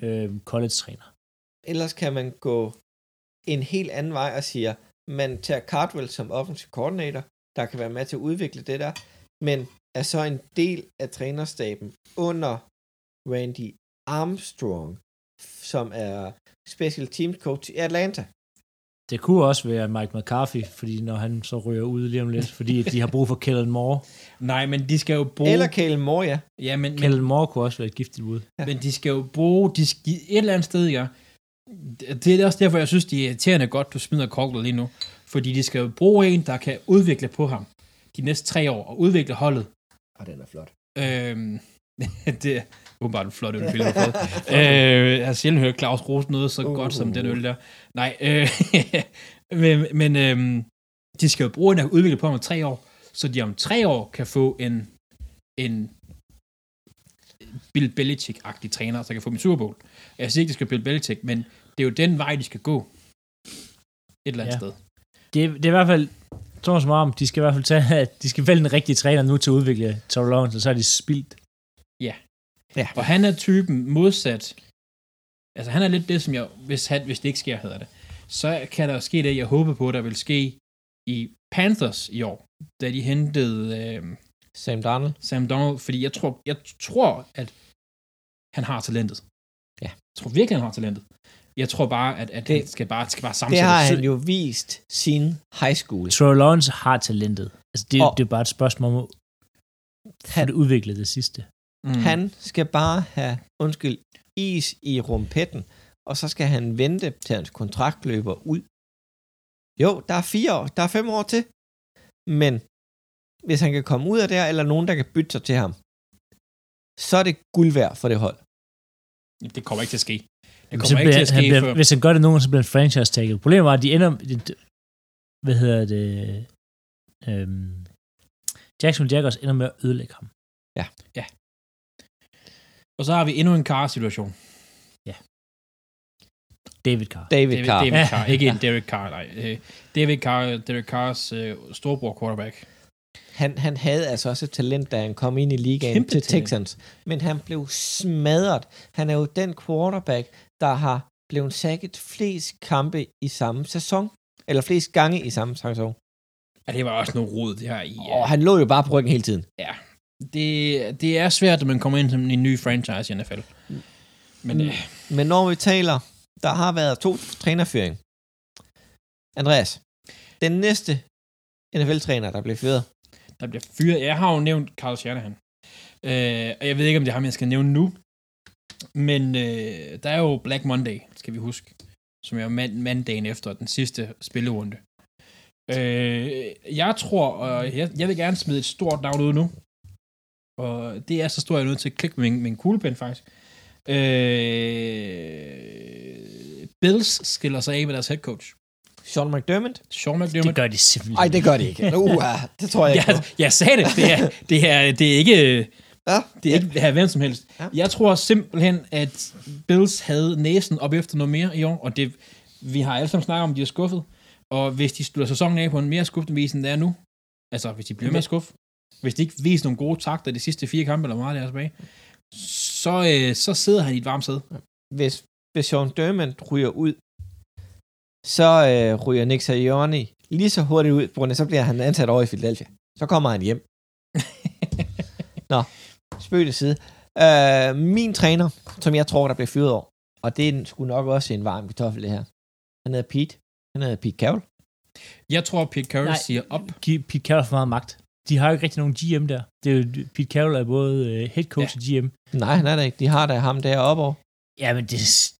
øhm, college-træner. Ellers kan man gå en helt anden vej og siger, man tager Cardwell som offensive coordinator, der kan være med til at udvikle det der, men er så en del af trænerstaben under Randy Armstrong, som er special teams coach i Atlanta. Det kunne også være Mike McCarthy, fordi når han så ryger ud lige om lidt, fordi de har brug for Kellen Moore. Nej, men de skal jo bruge... Eller Kalen Moore, ja. ja, men, men, Kellen Moore kunne også være et giftigt bud. men de skal jo bruge... De skal, et eller andet sted, ja. Det det er også derfor, jeg synes, det er irriterende godt, du smider Caldwell lige nu. Fordi de skal jo bruge en, der kan udvikle på ham de næste tre år, og udvikle holdet. Og den er flot. Øhm, det åbenbart en flot øl, vi har fået. øh, jeg har sjældent hørt Claus rose noget så Uh. godt som den øl der. Nej, øh, men, men øhm, de skal jo bruge en at udvikle på om tre år, så de om tre år kan få en, en Bill Belichick-agtig træner, så kan få i Super Bowl. Jeg siger ikke, det skal Bill Belichick, men det er jo den vej, de skal gå. Et eller andet Ja. sted. Det, er- det er i hvert fald, tror som om, de skal i hvert fald tage, de skal vælge den rigtige træner nu til at udvikle Trevor Lawrence, og så er de spildt. Og han er typen modsat. Altså han er lidt det, som jeg, hvis, han, hvis det ikke sker, hedder det, så kan der ske det, jeg håber på, der vil ske i Panthers i år, da de hentede øh, Sam Darnold. Sam Donald, fordi jeg tror, jeg tror, at han har talentet. Ja. Jeg tror virkelig, han har talentet. Jeg tror bare, at, at Det- det, han skal bare, skal bare Det sammensætte har sø- han jo vist sin high school. Troy Lawrence har talentet. Altså, det, Og- det er bare et spørgsmål om at Han- det udviklet det sidste. Mm. Han skal bare have, undskyld, is i rumpetten, og så skal han vente til hans kontrakt løber ud. Jo, der er fire år, der er fem år til. Men hvis han kan komme ud af der, eller nogen, der kan bytte sig til ham, så er det guld værd for det hold. Det kommer ikke til at ske. Det kommer så ikke til bliver, at han ske bliver, før. hvis han gør det nogen, så bliver han franchise tagget. Problemet var, at de ender... Hvad hedder det? Øhm, Jackson Jaguars ender med at ødelægge ham. Og så har vi endnu en Carr-situation. David Carr. David David, Carr. David Carr. Ikke en Derek Carr, nej. Øh, David Carr, Derek Carrs øh, storbror quarterback. Han, han havde altså også et talent, da han kom ind i ligaen Kæmpe til talent. Texans. Men han blev smadret. Han er jo den quarterback, der har blevet sækket flest kampe i samme sæson. Eller flest gange i samme sæson. Ja, det var også noget rod, det her i... øh, Og han lå jo bare på ryggen hele tiden. Det, det er svært, når man kommer ind som en ny franchise i NFL. Men Mm. øh, Men når vi taler, der har været to trænerføring. Andreas, den næste NFL-træner, der blev fyret. der bliver fyret. Jeg har jo nævnt Carl Shanahan. Øh, og jeg ved ikke, om det er ham, jeg skal nævne nu. Men øh, der er jo Black Monday, skal vi huske. Som er mand, mandagen efter den sidste spillerunde. Øh, jeg tror, og jeg, jeg vil gerne smide et stort navn ud nu. Og det er så stort, at jeg er nødt til at klikke med min, min kuglepen, faktisk. Øh, Bills skiller sig af med deres head coach. Sean McDermott? Sean McDermott. Det gør de simpelthen. Nej, det gør det ikke. Uh, det tror jeg ikke. jeg, jeg sagde det. Det er, det er, det er ikke... Ja, Det er ikke her hvem som helst. Ja. Ja. Jeg tror simpelthen, at Bills havde næsen op efter noget mere i år, og det, vi har alle sammen snakket om, at de er skuffet. Og hvis de slutter sæsonen af på en mere skuffende vis, end det er nu, altså hvis de bliver mere skuffet, hvis de ikke viser nogle gode takter de sidste fire kampe, eller hvor meget der er tilbage, så, øh, så sidder han i et varmt sæde. hvis, hvis Sean Dermott ryger ud, så øh, ryger Nick Sirianni lige så hurtigt ud, på grund af, så bliver han ansat over i Philadelphia. Så kommer han hjem. Nå, spøg til side. Øh, min træner, som jeg tror, der bliver fyret over, og det er sgu nok også en varm kartoffel, det her. Han hedder Pete. Han hedder Pete Carroll. Jeg tror, Pete Carroll Nej. siger op. Gi- Pete Carroll har for meget magt. De har jo ikke rigtig nogen GM der. Det er jo, Pete Carroll er både øh, head coach ja. og GM. Nej, han er der ikke. De har da ham deroppe over. Ja, men det,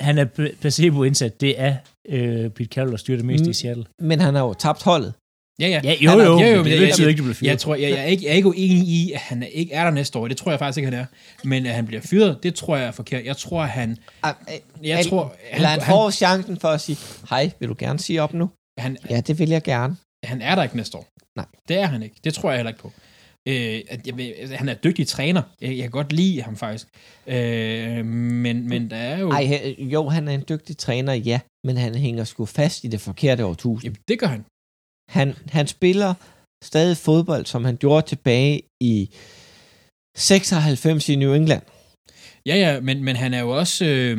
han er pl- placebo indsat. Det er øh, Pete Carroll, der styrer det meste Mm. i Seattle. Men han har jo tabt holdet. Ja, ja. Ja, jo, Han er- jo. jo, jo, men men det jeg- betyder jeg- ikke, du bliver fyret. Jeg tror, jeg, jeg, er ikke, jeg er ikke uenig i, at han er- ikke er der næste år. Det tror jeg faktisk ikke, han er. Men at han bliver fyret, det tror jeg er forkert. Jeg tror, han... Ah, Jeg tror, Eller han får chancen for at sige, hej, vil du gerne sige op nu? han, Ja, det vil jeg gerne. Han er der ikke næste år. Nej. Det er han ikke. Det tror jeg heller ikke på. Øh, at jeg, altså, han er dygtig træner. Jeg, jeg kan godt lide ham faktisk. Øh, men, men der er jo... Ej, jo, han er en dygtig træner, ja, men han hænger sgu fast i det forkerte årtusind. Jamen, det gør han. Han, han spiller stadig fodbold, som han gjorde tilbage i 96 i New England. Ja, ja, men, men han er jo også... Øh,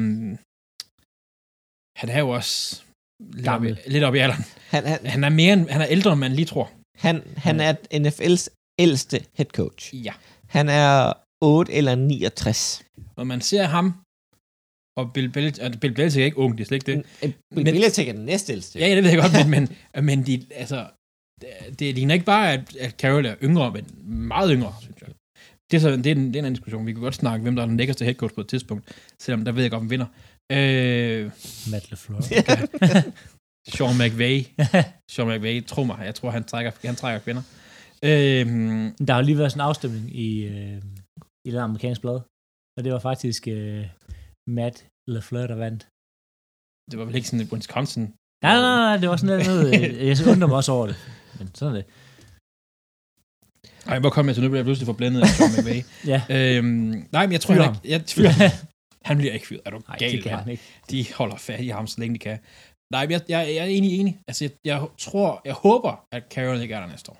han er jo også... Lidt op, i, Gammel. lidt op i alderen. Han, han, Han er, mere, end- han er ældre, end man lige tror. han, han er NFL's ældste head coach. Ja. Han er 8 eller 69. Når man ser ham, og Bill Belichick, og Bill Belichick er ikke ung, det er slet ikke det. Bill Men- Belichick er den næstældste. Ja, ja, det ved jeg godt, men, men, men de, altså, det, det ligner ikke bare, at, at Carroll er yngre, men meget yngre, synes jeg. Det er, så, det, er en, det er en anden diskussion. Vi kan godt snakke, hvem der er den lækkerste head coach på et tidspunkt, selvom der ved jeg godt, hvem vinder. Øh, Matt LaFleur. Sean McVay. Sean McVay, tro mig, jeg tror, han trækker, han trækker kvinder. Øh, Der har lige været sådan en afstemning i, øh, i det amerikanske blad, og det var faktisk øh, Matt LaFleur, der vandt. det var vel ikke sådan et Wisconsin. Nej, nej, nej, det var sådan noget, jeg undrer mig også over det. Men sådan er det. Ej, hvor kom jeg til nu, bliver jeg pludselig forblændet af Sean McVay. Ja, øhm, nej, men jeg tror ikke, jeg tvivler. Han bliver ikke fyret. Er du nej, gal? det kan han ikke. de holder fat i ham, så længe de kan. Nej, jeg, jeg, jeg er enig enig. Altså, jeg, jeg tror, jeg håber, at Carroll ikke er der næste år.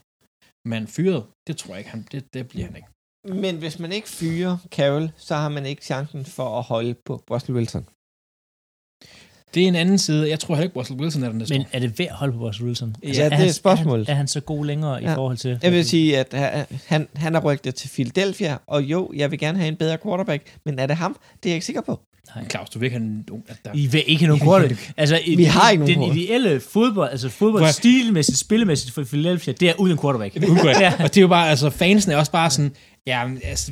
Men fyret, det tror jeg ikke, han, det, det bliver han ikke. Men hvis man ikke fyrer Carroll, så har man ikke chancen for at holde på Russell Wilson. Det er en anden side. Jeg tror heller ikke, Russell Wilson er der næste Men er det værd at holde på Russell Wilson? Altså, Ja, det er han- spørgsmålet. Er han, er han så god længere i Ja. forhold til... Jeg vil sige, at han, han, har rykket til Philadelphia, og jo, jeg vil gerne have en bedre quarterback, men er det ham? Det er jeg ikke sikker på. Nej. Claus, du vil ikke have en... at Der, I vil ikke have nogen quarterback. Altså, i- Vi har ikke nogen Den quarterback. ideelle fodbold, altså fodbold stilmæssigt, spillemæssigt for Philadelphia, det er uden quarterback. er ugodt. Ja. Og det er jo bare, altså, fansen er også bare sådan, ja, altså,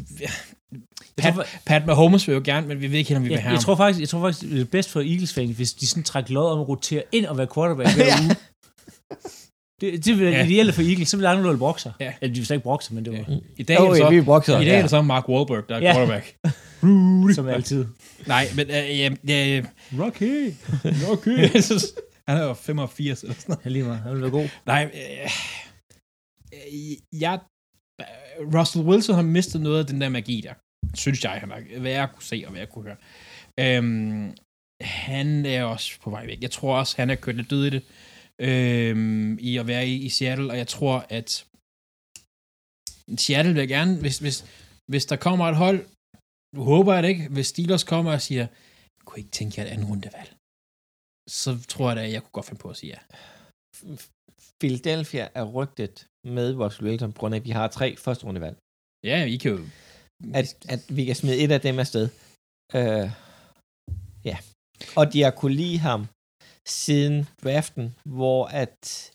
Pat, tror, Pat Mahomes vil jo gerne, men vi ved ikke helt, om vi vil Ja, have jeg ham. tror faktisk, jeg tror faktisk, det er bedst for Eagles fan, hvis de sådan trækker lod om at rotere ind og være quarterback hver uge. Det, det vil være Ja. ja. ideelle for Eagles, så vil andre brokke sig. Ja. Eller de vil slet ikke brokke sig, men det var ja. I dag, er det ja, så, vi er bokser. i dag er Ja. det så Mark Wahlberg, der er Ja. quarterback. som altid. Nej, men øh, ja, ja, Rocky. okay. han er jo 85 eller sådan noget. Lige mig. Han vil være god. Nej, øh, jeg, Russell Wilson har mistet noget af den der magi der. Synes jeg, han har, hvad jeg kunne se og hvad jeg kunne høre. Øhm, han er også på vej væk. Jeg tror også, han er kørt lidt død i det. Øhm, I at være i, i Seattle, og jeg tror, at Seattle vil gerne, hvis, hvis, hvis der kommer et hold, nu håber jeg det ikke, hvis Steelers kommer og siger, jeg kunne ikke tænke jer et andet rundevalg, så tror jeg da, at jeg kunne godt finde på at sige ja. Philadelphia er rygtet med Russell Wilson, på grund af, at vi har tre første rundevalg. Ja, I kan jo... At, at vi kan smide et af dem afsted. Øh, ja. Og de har kunne lide ham siden draften, hvor at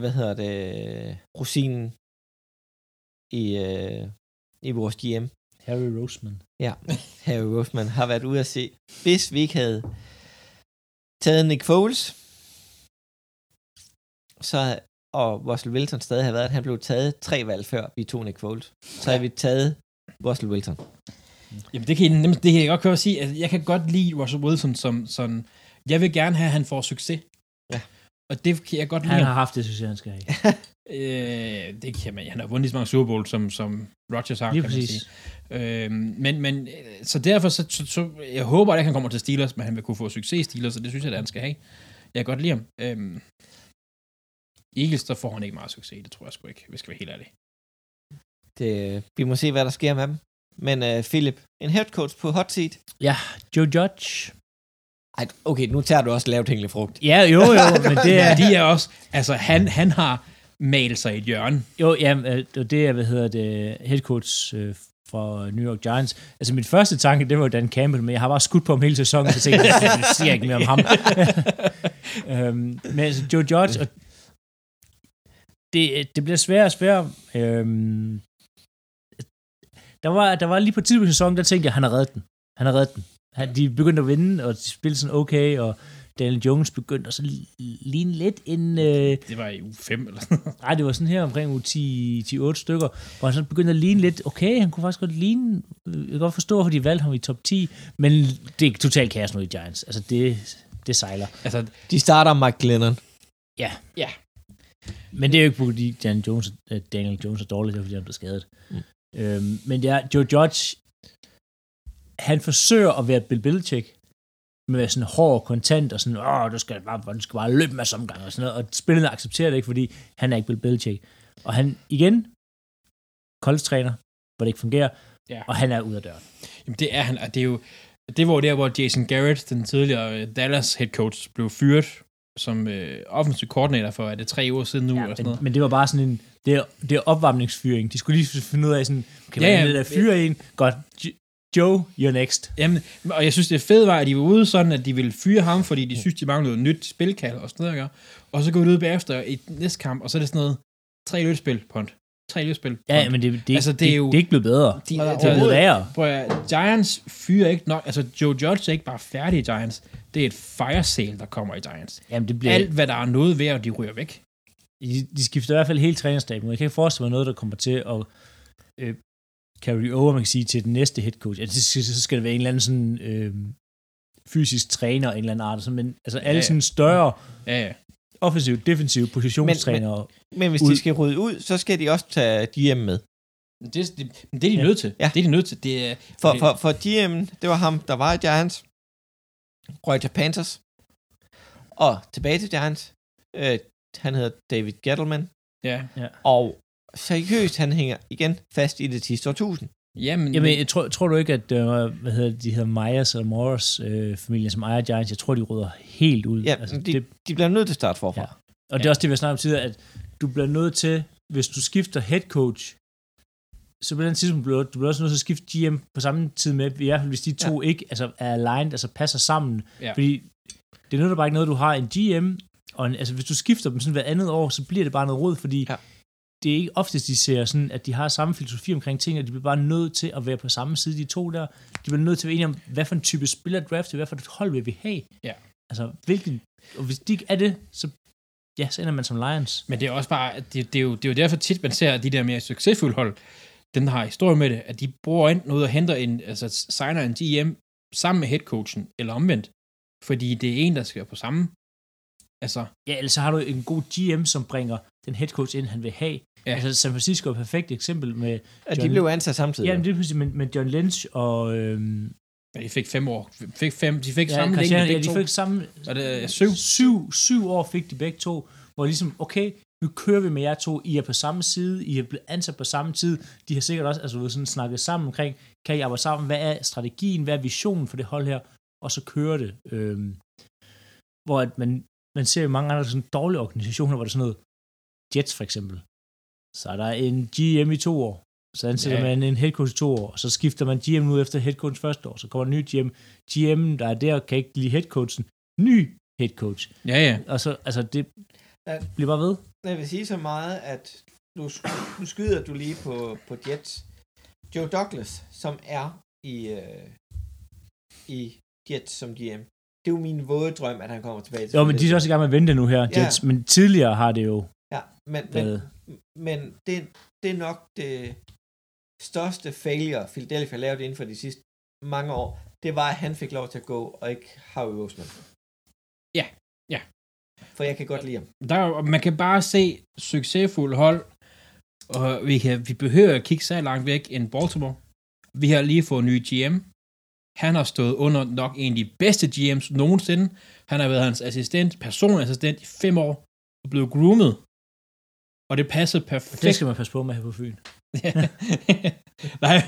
hvad hedder det, rosinen i, øh, i vores GM, Harry Roseman. ja, Harry Roseman, har været ude at se, hvis vi ikke havde taget Nick Foles, så og Russell Wilson stadig har været, at han blev taget tre valg før vi tog Nick Foles. Så har vi taget Russell Wilson. Jamen, det kan, jeg, nemt- det kan jeg godt køre at sige. Altså, jeg kan godt lide Russell Wilson som sådan... Jeg vil gerne have, at han får succes. Ja. Og det kan jeg godt lide. Han har haft det, synes jeg, han skal have. Øh, det kan man. Han har vundet lige så mange Super Bowl, som, som Rodgers har, Lige kan man præcis. sige. Øh, men, men, øh, så derfor, så, så, så, jeg håber at han kommer til Steelers, men han vil kunne få succes i Steelers, og det synes jeg, at han skal have. Jeg kan godt lide ham. Øh, Eagles, der får han ikke meget succes, det tror jeg sgu ikke, hvis jeg skal være helt ærlig. Det, vi må se, hvad der sker med dem. Men uh, Philip, en head coach på hot seat. Ja, Joe Judge. Ej, okay, nu tager du også lavt hængende frugt. Ja, jo, jo, men det er... De er også, altså han, han har malet sig i et hjørne. Jo, ja, øh, og det er, hvad hedder det, head coach øh, for New York Giants. Altså, min første tanke, det var Dan Campbell, men jeg har bare skudt på ham hele sæsonen, så tænkte jeg, jeg siger ikke mere om ham. øhm, men altså, Joe Judge, og det, det bliver sværere og sværere. Øhm, der, var, der var lige på tidspunkt i sæsonen, der tænkte jeg, han har reddet den. Han har reddet den. Han, de begyndte at vinde, og de spillede sådan okay, og Daniel Jones begyndte at så ligne lidt en... Øh, Det var i uge 5 eller sådan noget. Nej, det var sådan her omkring uge 10-8 stykker, hvor han så begyndte at ligne lidt, okay, han kunne faktisk godt ligne, jeg kan godt forstå, hvorfor de valgte ham i top 10, men det er totalt kaos nu i Giants. Altså, det, det sejler. Altså, De starter Mike Glennon. Ja. Ja. Men det er jo ikke, fordi Daniel Jones, øh, Daniel Jones er dårlig, det er, fordi han blev skadet. Mm. Øhm, men ja, Joe Judge, han forsøger at være Bill Belichick, med at være sådan hård kontant, og sådan, åh, du skal bare, du skal bare løbe med som gang, og sådan noget, og spillerne accepterer det ikke, fordi han er ikke Bill Belichick. Og han, igen, college-træner, hvor det ikke fungerer, Ja. og han er ude af døren. Jamen, det er han, og det er jo, det var der, hvor Jason Garrett, den tidligere Dallas head coach, blev fyret som øh, offensiv koordinator for, er det tre år siden nu, ja, eller sådan Men, noget. men det var bare sådan en, det er, det er opvarmningsfyring. De skulle lige finde ud af sådan, kan Ja, ja, der fyre en? Godt, Joe, you're next. Jamen, og jeg synes, det fede var, at de var ude sådan, at de ville fyre ham, fordi de synes, de manglede noget nyt spilkald og sådan noget? Og så går vi ud bagefter i næste kamp, og så er det sådan noget, tre løbspil, punt. Tre løbspil, Ja, men det, det, Altså, det det, er jo- det er ikke blevet bedre. De, det er blevet værre. Prøv at, Giants fyrer ikke nok, altså Joe Judge er ikke bare færdig i Giants, det er et fire sale, der kommer i Giants. Jamen, det bliver, Alt, hvad der er noget værd, de ryger væk. de, de skifter i hvert fald hele trænerstaben. Jeg kan ikke forestille mig noget, der kommer til at øh, carry over, man kan sige, til den næste head coach. Altså, så, så skal det være en eller anden sådan øh, fysisk træner, en eller anden art. Sådan, men altså alle Ja, ja. sådan større Ja, ja. offensive, defensive positionstrænere. Men hvis Ud. de skal rydde ud, så skal de også tage GM med. Det, det, men det er de Ja. nødt til. Ja. Det er de nødt til. Det er, For, for, for GM'en, det var ham, der var i Giants. Røg til Panthers. Og tilbage til Giants. Øh, han hedder David Gettleman. ja. Og seriøst, han hænger igen fast i det sidste årtusind. Jamen, Jamen, jeg tror, tror du ikke, at øh, hvad hedder, det, de hedder Myers eller Morris øh, familien, som ejer Giants, jeg tror, de rydder helt ud. Ja, altså, de, det, de bliver nødt til at starte forfra. Ja. og det er også det, vi har snakket om tidligere, at du bliver nødt til, hvis du skifter head coach, så på den tidspunkt bliver du bliver også nødt til at skifte GM på samme tid med, i hvert fald hvis de to ja. ikke altså, er aligned, altså passer sammen. Ja. Fordi det nytter bare ikke noget, du har en GM, og en, altså hvis du skifter dem sådan hver andet år, så bliver det bare noget råd, fordi Ja. det er ikke oftest, de ser sådan, at de har samme filosofi omkring ting, og de bliver bare nødt til at være på samme side, de to der. De bliver nødt til at være enige om, hvad for en type spiller draft, hvad for et hold vil vi have. Ja. Altså, hvilken, og hvis de ikke er det, så, ja, så ender man som Lions. Men det er også bare, det, det, er jo, det er jo derfor tit, man ser de der mere succesfulde hold, den har historie med det, at de bruger enten ud og henter en, altså signer en GM sammen med headcoachen, eller omvendt. Fordi det er en, der skal være på samme. Altså, Ja, ellers så har du en god GM, som bringer den head coach ind, han vil have. Ja. Altså, San Francisco er et perfekt eksempel med, At de John- blev ansat samtidig. ja, men det er pludselig med, med John Lynch og... Øhm, ja, de fik fem år. Fik fem, de fik ja, samme længde, ja, de fik samme... Og det er syv. Syv, syv år fik de begge to, hvor ligesom, okay, nu kører vi med jer to, I er på samme side, I er blevet ansat på samme tid, de har sikkert også altså, sådan snakket sammen omkring, kan I arbejde sammen, hvad er strategien, hvad er visionen for det hold her, og så kører det. Øhm, hvor at man, man ser jo mange andre sådan dårlige organisationer, hvor det er sådan noget, Jets for eksempel, så er der en GM i to år, så ansætter Ja. man en head coach i to år, og så skifter man GM ud efter head coach første år, så kommer en ny GM. GM, der er der, kan ikke lide head coachen. Ny head coach. Ja, ja. Og så, altså, det bliver bare ved. Jeg vil sige så meget, at nu, nu skyder du lige på, på Jets. Joe Douglas, som er i, øh, i Jets som GM. Det er jo min våde drøm, at han kommer tilbage til Jo, men de er også i gang med at vente nu her, Ja. Jets. Men tidligere har det jo Ja, men, men, været... men det, det er nok det største failure, Philadelphia lavede inden for de sidste mange år. Det var, at han fik lov til at gå, og ikke Howie Roseman. Ja, ja. For jeg kan godt lide ham. Der, er man kan bare se succesfulde hold, og vi, kan, vi behøver at kigge så langt væk end Baltimore. Vi har lige fået en ny GM. Han har stået under nok en af de bedste GM's nogensinde. Han har været hans assistent, personlig assistent i fem år, og blevet groomet. Og det passer perfekt. Det skal man passe på med her på Fyn. Nej,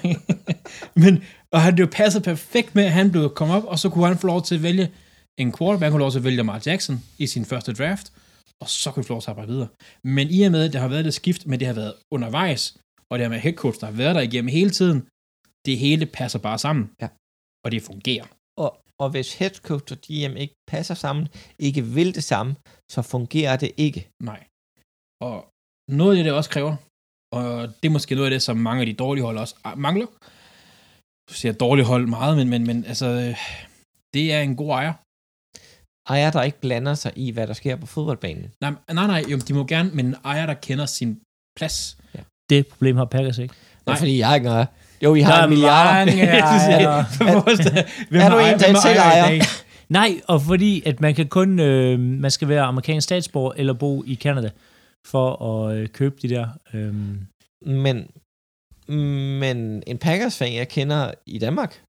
men og han det jo passet perfekt med, at han blev kommet op, og så kunne han få lov til at vælge en quarterback, han kunne få lov til at vælge Lamar Jackson i sin første draft, og så kunne han få lov til at arbejde videre. Men i og med, at det har været det skift, men det har været undervejs, og det har med head coach, der har været der igennem hele tiden, det hele passer bare sammen. Ja. Og det fungerer. Og, og hvis head coach og GM ikke passer sammen, ikke vil det samme, så fungerer det ikke. Nej. Og noget af det, det også kræver, og det er måske noget af det, som mange af de dårlige hold også mangler. Du siger dårlige hold meget, men, men, men altså, det er en god ejer. Ejer, der ikke blander sig i, hvad der sker på fodboldbanen. Nej, nej, nej jo, de må gerne, men en ejer, der kender sin plads. Det problem har Packers ikke. Nej, fordi jeg ikke ejer. Jo, I har Der er en milliard. mange ejere. Hvem Er du en, der selv ejer? Nej, og fordi at man kan kun, øh, man skal være amerikansk statsborger eller bo i Canada for at øh, købe de der. Øh, Men, men en Packers-fan, jeg kender i Danmark,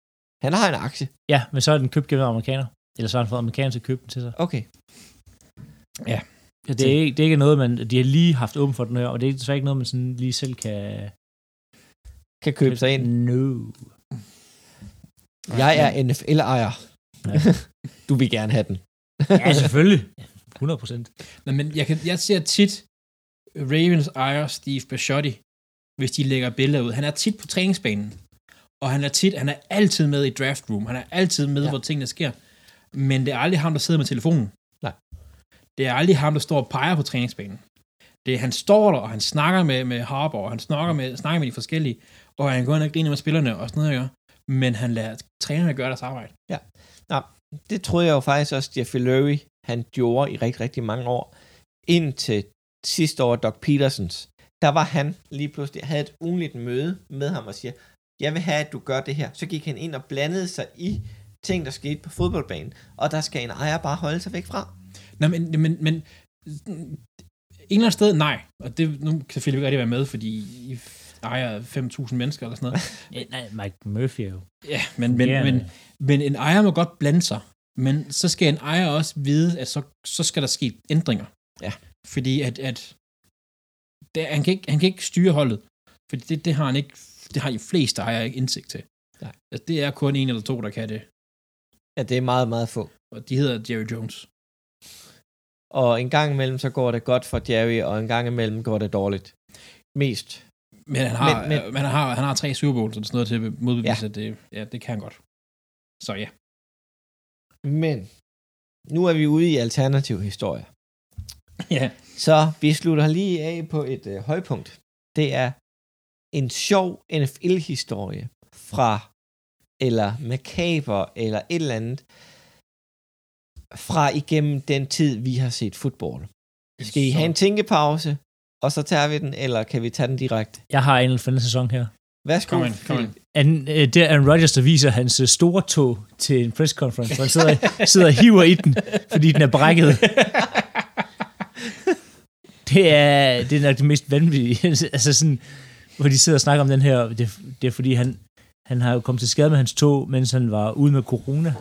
han har en aktie. ja, men så er den købt gennem amerikaner. Eller så har han fået amerikanere til at købe den til sig. Okay. Ja, det, er ikke, det er ikke noget, man, de har lige haft åben for den her, og det er desværre ikke noget, man sådan lige selv kan... Kan købe sig ind. No. Jeg er NFL-ejer. Ja. du vil gerne have den. Ja, selvfølgelig. 100 procent. Nej, men jeg, kan, jeg ser tit Ravens ejer Steve Bisciotti, hvis de lægger billeder ud. Han er tit på træningsbanen, og han er tit, han er altid med i draft room. Han er altid med, Ja. ja. hvor tingene sker. Men det er aldrig ham, der sidder med telefonen. Nej. Det er aldrig ham, der står og peger på træningsbanen. Det er, han står der, og han snakker med, med Harbour, og han snakker med, snakker med de forskellige, og han går ind og griner med spillerne og sådan noget, men han lader trænerne gøre deres arbejde. Det troede jeg jo faktisk også, Jeffrey Lurie, han gjorde i rigtig, rigtig mange år. Indtil sidste år, Doc Petersons, der var han lige pludselig, havde et ugenligt møde med ham og siger, jeg vil have, at du gør det her. Så gik han ind og blandede sig i ting, der skete på fodboldbanen. Og der skal en ejer bare holde sig væk fra. Nej, men, men, men en eller anden sted, nej. Og det, nu kan Philip ikke rigtig være med, fordi I ejer 5.000 mennesker eller sådan noget. Nej, Mike Murphy jo... Ja, men, men, Ja. men, men en ejer må godt blande sig. Men så skal en ejer også vide, at så, så skal der ske ændringer. Ja. Fordi at, at det, han, kan ikke, han kan ikke styre holdet. Fordi det, det har han ikke, det har de fleste ejere ikke indsigt til. Nej. Altså, det er kun en eller to, der kan det. Ja, det er meget, meget få. Og de hedder Jerry Jones. Og en gang imellem, så går det godt for Jerry, og en gang imellem går det dårligt. Mest Men han har, Men- men, men- men, han har, han har tre Super Bowls, og sådan noget til at modbevise, ja. at det, ja, det kan han godt. Så ja. Men nu er vi ude i alternativ historie. ja. Så vi slutter lige af på et øh, højpunkt. Det er en sjov NFL-historie fra, eller makaber, eller et eller andet, fra igennem den tid, vi har set fodbold. Skal I have en tænkepause, og så tager vi den, eller kan vi tage den direkte? Jeg har en for den sæson her. Værsgo. Kom ind, kom ind. An, øh, det er Aaron Rodgers, der viser hans øh, store tog til en press conference, hvor han sidder, sidder og hiver i den, fordi den er brækket. Det er, det er nok det mest vanvittige. altså sådan, hvor de sidder og snakker om den her, det, det er fordi, han, han har jo kommet til skade med hans tog, mens han var ude med corona.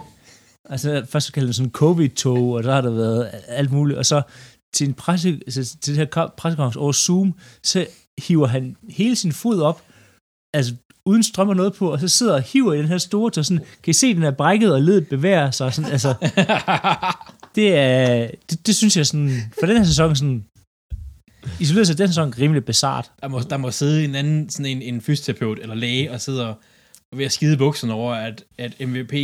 Altså først så kaldte han sådan covid-tog, og der har der været alt muligt, og så til en presse, altså, til det her pressekonference over Zoom, så hiver han hele sin fod op, altså uden strøm og noget på, og så sidder og hiver i den her store tog, sådan, kan I se, den er brækket, og ledet bevæger sig, sådan, altså, det er, det, det synes jeg sådan, for den her sæson sådan, isoleret sig den sæson rimelig bizart. Der må, der må sidde en anden, sådan en, en fysioterapeut eller læge, og sidder og ved at skide i bukserne over, at, at MVP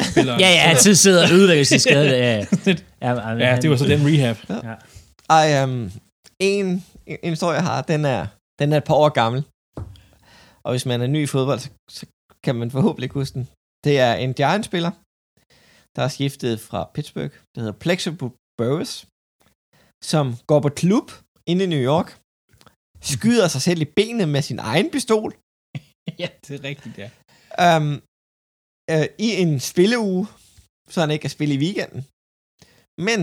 spiller... Ja, ja, så sidder og ødelægger sin skade. Ja, ja. ja, ja, det var så den rehab. Ja. Ej, um, en, en historie, jeg har, den er, den er et par år gammel. Og hvis man er ny i fodbold, så, så kan man forhåbentlig huske den. Det er en Giants-spiller, der er skiftet fra Pittsburgh. Det hedder Plexible Burris, som går på klub inde i New York, skyder sig selv i benet med sin egen pistol, ja, det er rigtigt, ja. um, øh, i en spilleuge, så han ikke kan spille i weekenden. Men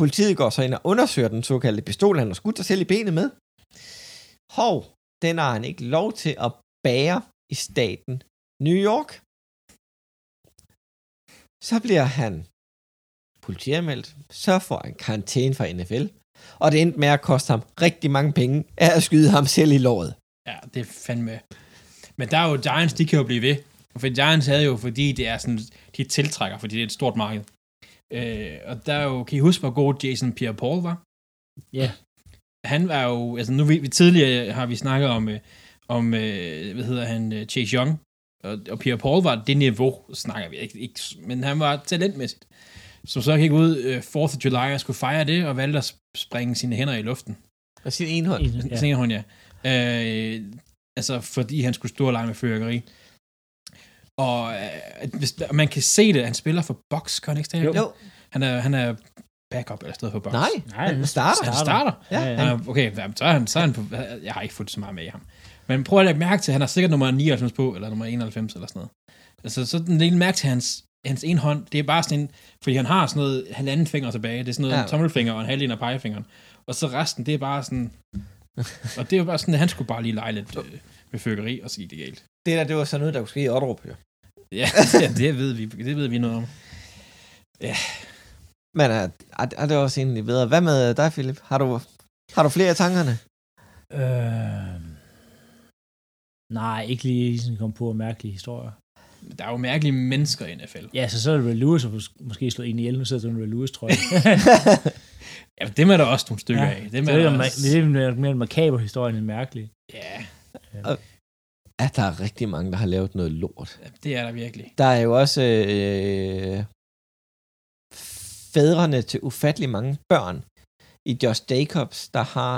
politiet går så ind og undersøger den såkaldte pistol, han har skudt sig selv i benet med. Hov, den har han ikke lov til at bære i staten New York. Så bliver han politianmeldt, så får han karantæne fra NFL, og det endte med at koste ham rigtig mange penge af at skyde ham selv i låret. Ja, det er fandme... Men der er jo Giants, de kan jo blive ved. For Giants havde jo, fordi det er sådan, de tiltrækker, fordi det er et stort marked. Øh, og der er jo, kan I huske, hvor god Jason Pierre-Paul var? Ja. Han var jo, altså nu vi, vi tidligere har vi snakket om, øh, om øh, hvad hedder han, øh, Chase Young, og, og Pierre-Paul var det niveau, snakker vi ikke, ikke, men han var talentmæssigt. Som så gik ud øh, 4th of July og skulle fejre det, og valgte at springe sine hænder i luften. Og sin ene hånd. Ja. Ja. Senere, ja. Øh, altså, fordi han skulle stå og lege med fyrkeri. Og øh, hvis, man kan se det, han spiller for Box, kan han ikke Jo. det? jo. Han er, han er backup eller stedet for Box. Nej, Nej, han starter. Han starter. Ja, Ja. Han er, okay, jamen, så er, han, så er han på, jeg har ikke fået så meget med i ham. Men prøv at lægge mærke til, at han har sikkert nummer 99 på, eller nummer 91 eller sådan noget. Altså, så den lille mærke til hans, hans ene hånd, det er bare sådan en, fordi han har sådan noget halvanden finger tilbage, det er sådan noget Ja. ja. tommelfinger og en halvdel af pegefingeren. Og så resten, det er bare sådan, og det jo bare sådan, at han skulle bare lige lege lidt øh, med fyrkeri, og så gik det galt. Det der, det var sådan noget, der kunne ske i Otterup, jo. Ja, ja, det ved vi, det ved vi noget om. Men er, er, er det også egentlig bedre. Hvad med dig, Philip? Har du, har du flere af tankerne? Øh, nej, ikke lige sådan komme på mærkelige historier. Der er jo mærkelige mennesker i NFL. Ja, så så er det Ray Lewis, og mås- måske slå en ihjel, nu sidder der en Ray Lewis, tror jeg. Ja, dem er der også nogle stykker ja. af. Dem det, er er, der det, også, det er mere, makaber historie end mærkelig. ja, Ja, der er rigtig mange, der har lavet noget lort. det er der virkelig. Der er jo også øh, fædrene til ufattelig mange børn i Josh Jacobs, der har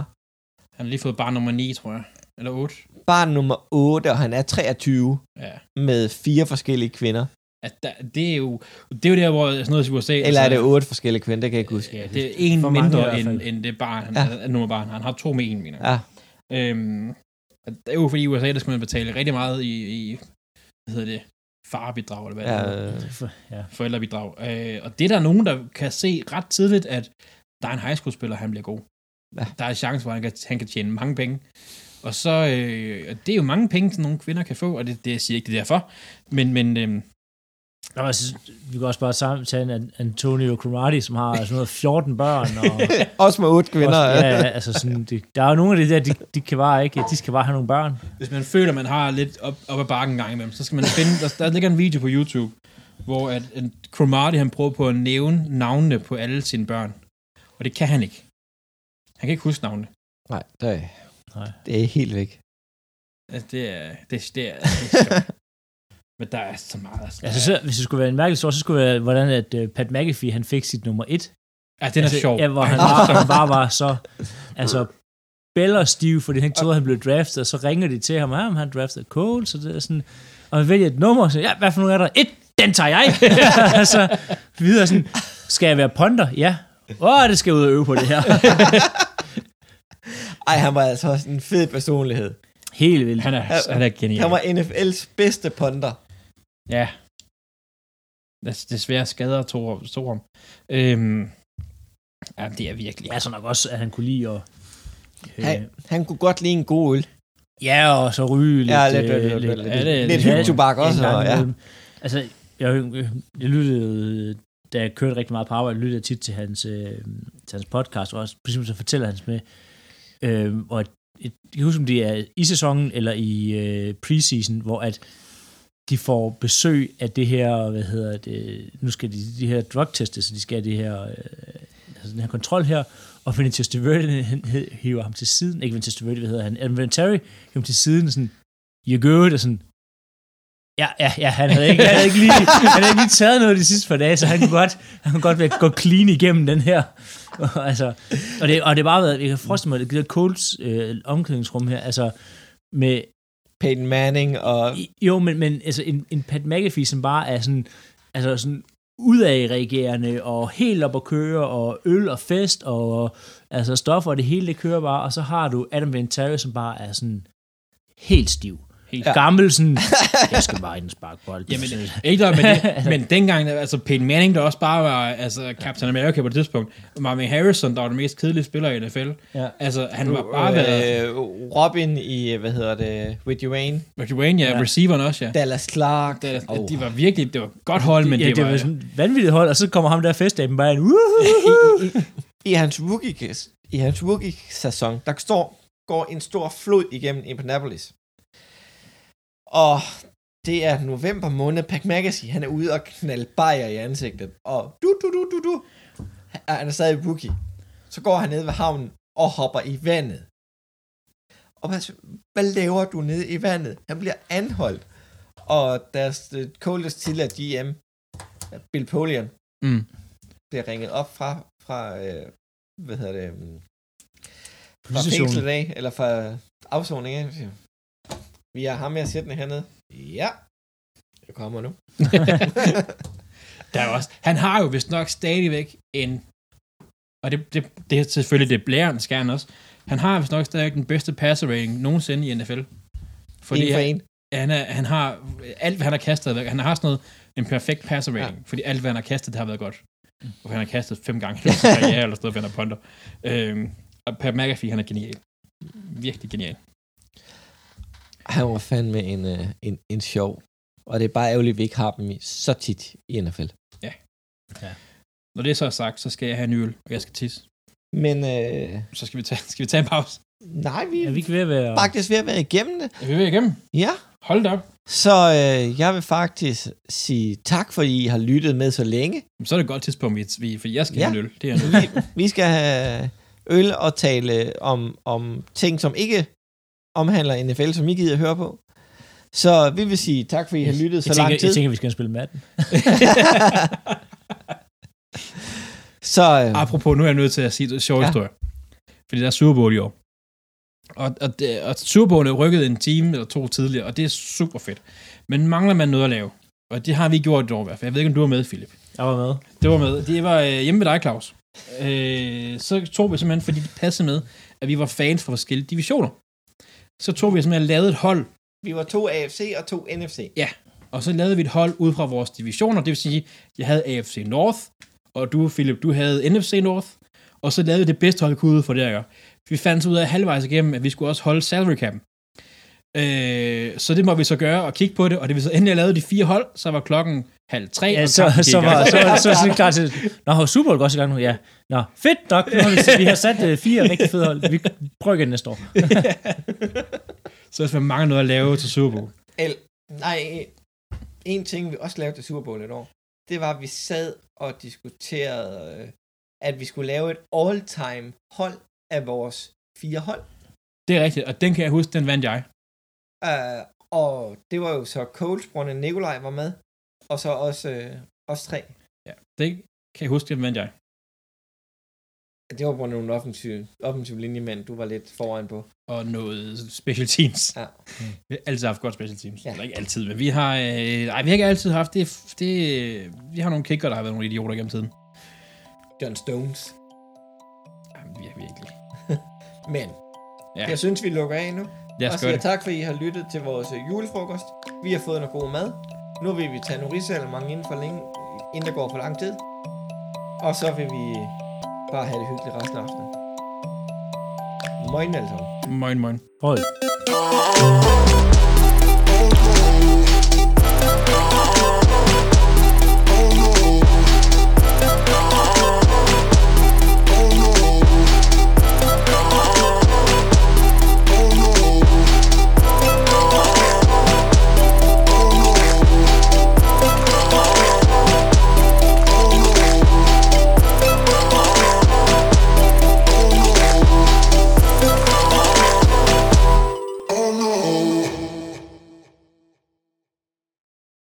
Han har lige fået barn nummer 9, tror jeg. Eller 8. barn nummer 8, og han er 23 Ja. med fire forskellige kvinder. At der, det er jo det er jo der, hvor sådan noget i USA... Eller er det otte forskellige kvinder, det kan jeg ikke huske. Ja, det er en For mindre end, end det barn, han Ja. er, nummer barn. Han har to med en, mener jeg. Ja, Øhm, og det er jo fordi i USA, der skal man betale rigtig meget i, i hvad hedder det, farbidrag, eller hvad det ja, hedder. øh, For- Ja. Forældrebidrag. Øh, og det er der nogen, der kan se ret tidligt, at der er en high school spiller, han bliver god. Ja. Der er en chance, hvor han kan, han kan tjene mange penge. Og så, øh, og det er jo mange penge, som nogle kvinder kan få, og det, det jeg siger ikke det er derfor. Men, men øh, Nå, altså, vi kan også bare sammen tage en An- Antonio Cromartie, som har sådan noget 14 børn. Og også med otte kvinder. også, ja, altså sådan, det, der er jo nogle af de der, de, de kan bare ikke, de skal bare have nogle børn. hvis man føler, man har lidt op, op ad bakken en gang imellem, så skal man finde, der, der ligger en video på YouTube, hvor at, at Cromartie, han prøver på at nævne navnene på alle sine børn. Og det kan han ikke. Han kan ikke huske navnene. Nej, det er, Nej. det er helt væk. Altså, det er, det, det er, det er sjovt. Men der er så meget. Altså, Altså, så, hvis det skulle være en mærkelig stor, så skulle det være, hvordan at uh, Pat McAfee, han fik sit nummer et. ja, den er altså, sjov. Ja, hvor han bare, han bare var så, altså, bæller stiv, fordi han ikke troede, han blev draftet, og så ringer de til ham, ja, han draftet Cole, så det er sådan, og han vælger et nummer, så ja, hvad for nogle er der? Et, den tager jeg! altså, videre sådan, skal jeg være ponder? Ja. Åh, det skal jeg ud og øve på det her. Ej, han var altså også en fed personlighed. Helt vildt. Han er, han er genial. Han var NFL's bedste ponder. Ja. Des- Desværre skader to, to ham. Øhm, ja, det er virkelig. Ja, så nok også, at han kunne lide at... Øh, Han, han kunne godt lide en god øl. ja, og så ryge lidt... Ja, lidt, øh, lidt, lidt, lidt, er lidt lidt- hyldtobak også. gang Og, ja. Altså, jeg, jeg lyttede, da jeg kørte rigtig meget på arbejde, lyttede jeg tit til hans, øh, til hans podcast, og også på så fortæller han med, øh, og et, jeg kan huske, om det er i sæsonen eller i øh, preseason, hvor at de får besøg af det her, hvad hedder det, nu skal de, de her drugteste, så de skal have det her, øh, altså den her kontrol her, og han hed- hiver ham til siden, ikke Vinny Testaverde, hvad hedder han, Vinatieri hiver ham til siden, sådan, you're good, og sådan, Ja, ja, ja, han havde ikke, han havde ikke, lige, han havde ikke lige taget noget de sidste par dage, så han kunne godt, han kunne godt være, gå clean igennem den her. Og, altså, og, det, og det har bare været, jeg kan forestille mig, det der Colts øh, omklædningsrum her, altså med, Peyton Manning og... jo, men, men altså en, en Pat McAfee, som bare er sådan, altså sådan udadreagerende og helt op at køre, og øl og fest, og altså stoffer, og det hele det kører bare, og så har du Adam Vinatieri, som bare er sådan helt stiv. Helt Ja. Gammel sådan, jeg skal bare ind og sparke bold. Jamen, ikke der, men, det, men dengang, altså Peyton Manning, der også bare var altså, Captain America på det tidspunkt, Marvin Harrison, der var den mest kedelige spiller i NFL. Ja. Altså, han var bare været... øh, Robin i, hvad hedder det, With Wayne. Reggie Wayne, ja, Ja. receiveren også, ja. Dallas Clark. Det, Oh. de var virkelig, det var godt hold, men ja, det, det var... var sådan et vanvittigt hold, og så kommer ham der festaben bare! I, i, i, hans rookie, i hans rookie-sæson, der står, går en stor flod igennem Indianapolis. Og det er november måned. Pat McAfee, han er ude og knalde bajer i ansigtet. Og du, du, du, du, du. Han er stadig rookie. Så går han ned ved havnen og hopper i vandet. Og hvad, hvad laver du nede i vandet? Han bliver anholdt. Og deres uh, coldest tidligere GM, Bill Polian, Mm. bliver ringet op fra, fra øh, hvad hedder det, um, fra fængslet af, eller fra afsoning af. Vi har ham med at sætte hernede. Ja, jeg kommer nu. Der er også, han har jo vist nok stadigvæk en, og det, det, det er selvfølgelig det blæren skal han også, han har vist nok stadigvæk den bedste passer rating nogensinde i NFL. Fordi en for han, en. han, er, han har, alt hvad han har kastet, han har sådan noget, en perfekt passer rating, Ja. fordi alt hvad han har kastet, det har været godt. Og han har kastet fem gange i karriere, eller sådan noget, han er punter. Øhm, og Pat McAfee, han er genial. Virkelig genial. Han var fandme en, uh, en, en sjov. Og det er bare ærgerligt, at vi ikke har dem så tit i NFL. Når det så er sagt, så skal jeg have en øl, og jeg skal tisse. Men øh, Så skal vi tage, skal vi tage en pause. nej, vi Ja, er vi kan ved at være... faktisk ved at være igennem det. Er vi ved igennem? Ja. Hold da op. Så øh, jeg vil faktisk sige tak, fordi I har lyttet med så længe. Så er det et godt tidspunkt, vi, vi, for jeg skal Ja. ja. have en øl. Det er en øl. Vi, vi skal have øl og tale om, om ting, som ikke omhandler NFL, som I gider at høre på. Så vi vil sige tak, fordi I har lyttet så jeg tænker, lang tid. Jeg tænker, vi skal spille Madden. så øh, Apropos, nu er jeg nødt til at sige en sjov Ja. ja. historie. Fordi der er Super Bowl i år. Og, og, det, og Super Bowl er rykket en time eller to tidligere, og det er super fedt. Men mangler man noget at lave? Og det har vi gjort i år i hvert fald. Jeg ved ikke, om du var med, Philip. Jeg var med. Det var med. Det var øh, hjemme ved dig, Claus. Øh, så tog vi simpelthen, fordi det passede med, at vi var fans fra forskellige divisioner. Så tog vi simpelthen og lavede et hold, vi var to AFC og to NFC. og så lavede vi et hold ud fra vores divisioner. Det vil sige, jeg havde AFC North, og du, Philip, du havde NFC North. Og så lavede vi det bedste hold, kunne ud for det her. Vi fandt ud af halvvejs igennem, at vi skulle også holde salary cap. Øh, så det må vi så gøre og kigge på det, og det vi så endelig lavede de fire hold, så var klokken halv tre. Ja, og så, så, gang. var, så, var, så, var det klar til... Nå, har Super Bowl også i gang nu? Ja. Nå, fedt nok. Nu har vi, vi har sat uh, fire rigtig fede hold. Vi prøver igen næste år. så hvis man mangler noget at lave til Super Bowl. El, nej, en ting, vi også lavede til Super Bowl et år, det var, at vi sad og diskuterede, øh, at vi skulle lave et all-time hold af vores fire hold. Det er rigtigt, og den kan jeg huske, den vandt jeg. Uh, og det var jo så Coles bror Nikolaj var med, og så også øh, os tre. Ja, det kan jeg huske, det vandt jeg. Det var på nogle offensiv, offensiv linjemænd, du var lidt foran på. Og noget special teams. Ja. Vi har altid haft godt special teams. Ja. Ja. Eller ikke altid, men vi har, øh, nej, vi har ikke altid haft det, det. Vi har nogle kicker, der har været nogle idioter gennem tiden. John Stones. Jamen, vi er virkelig. Men Ja, jeg synes, vi lukker af nu. Lad og os gøre siger det. tak, fordi I har lyttet til vores øh, julefrokost. Vi har fået noget god mad. Nu vil vi tage nogle risalemang inden, for længe, inden der går for lang tid. Og så vil vi bare have det hyggeligt resten af aftenen. Moin alle sammen. Moin, moin. Hold. Oh,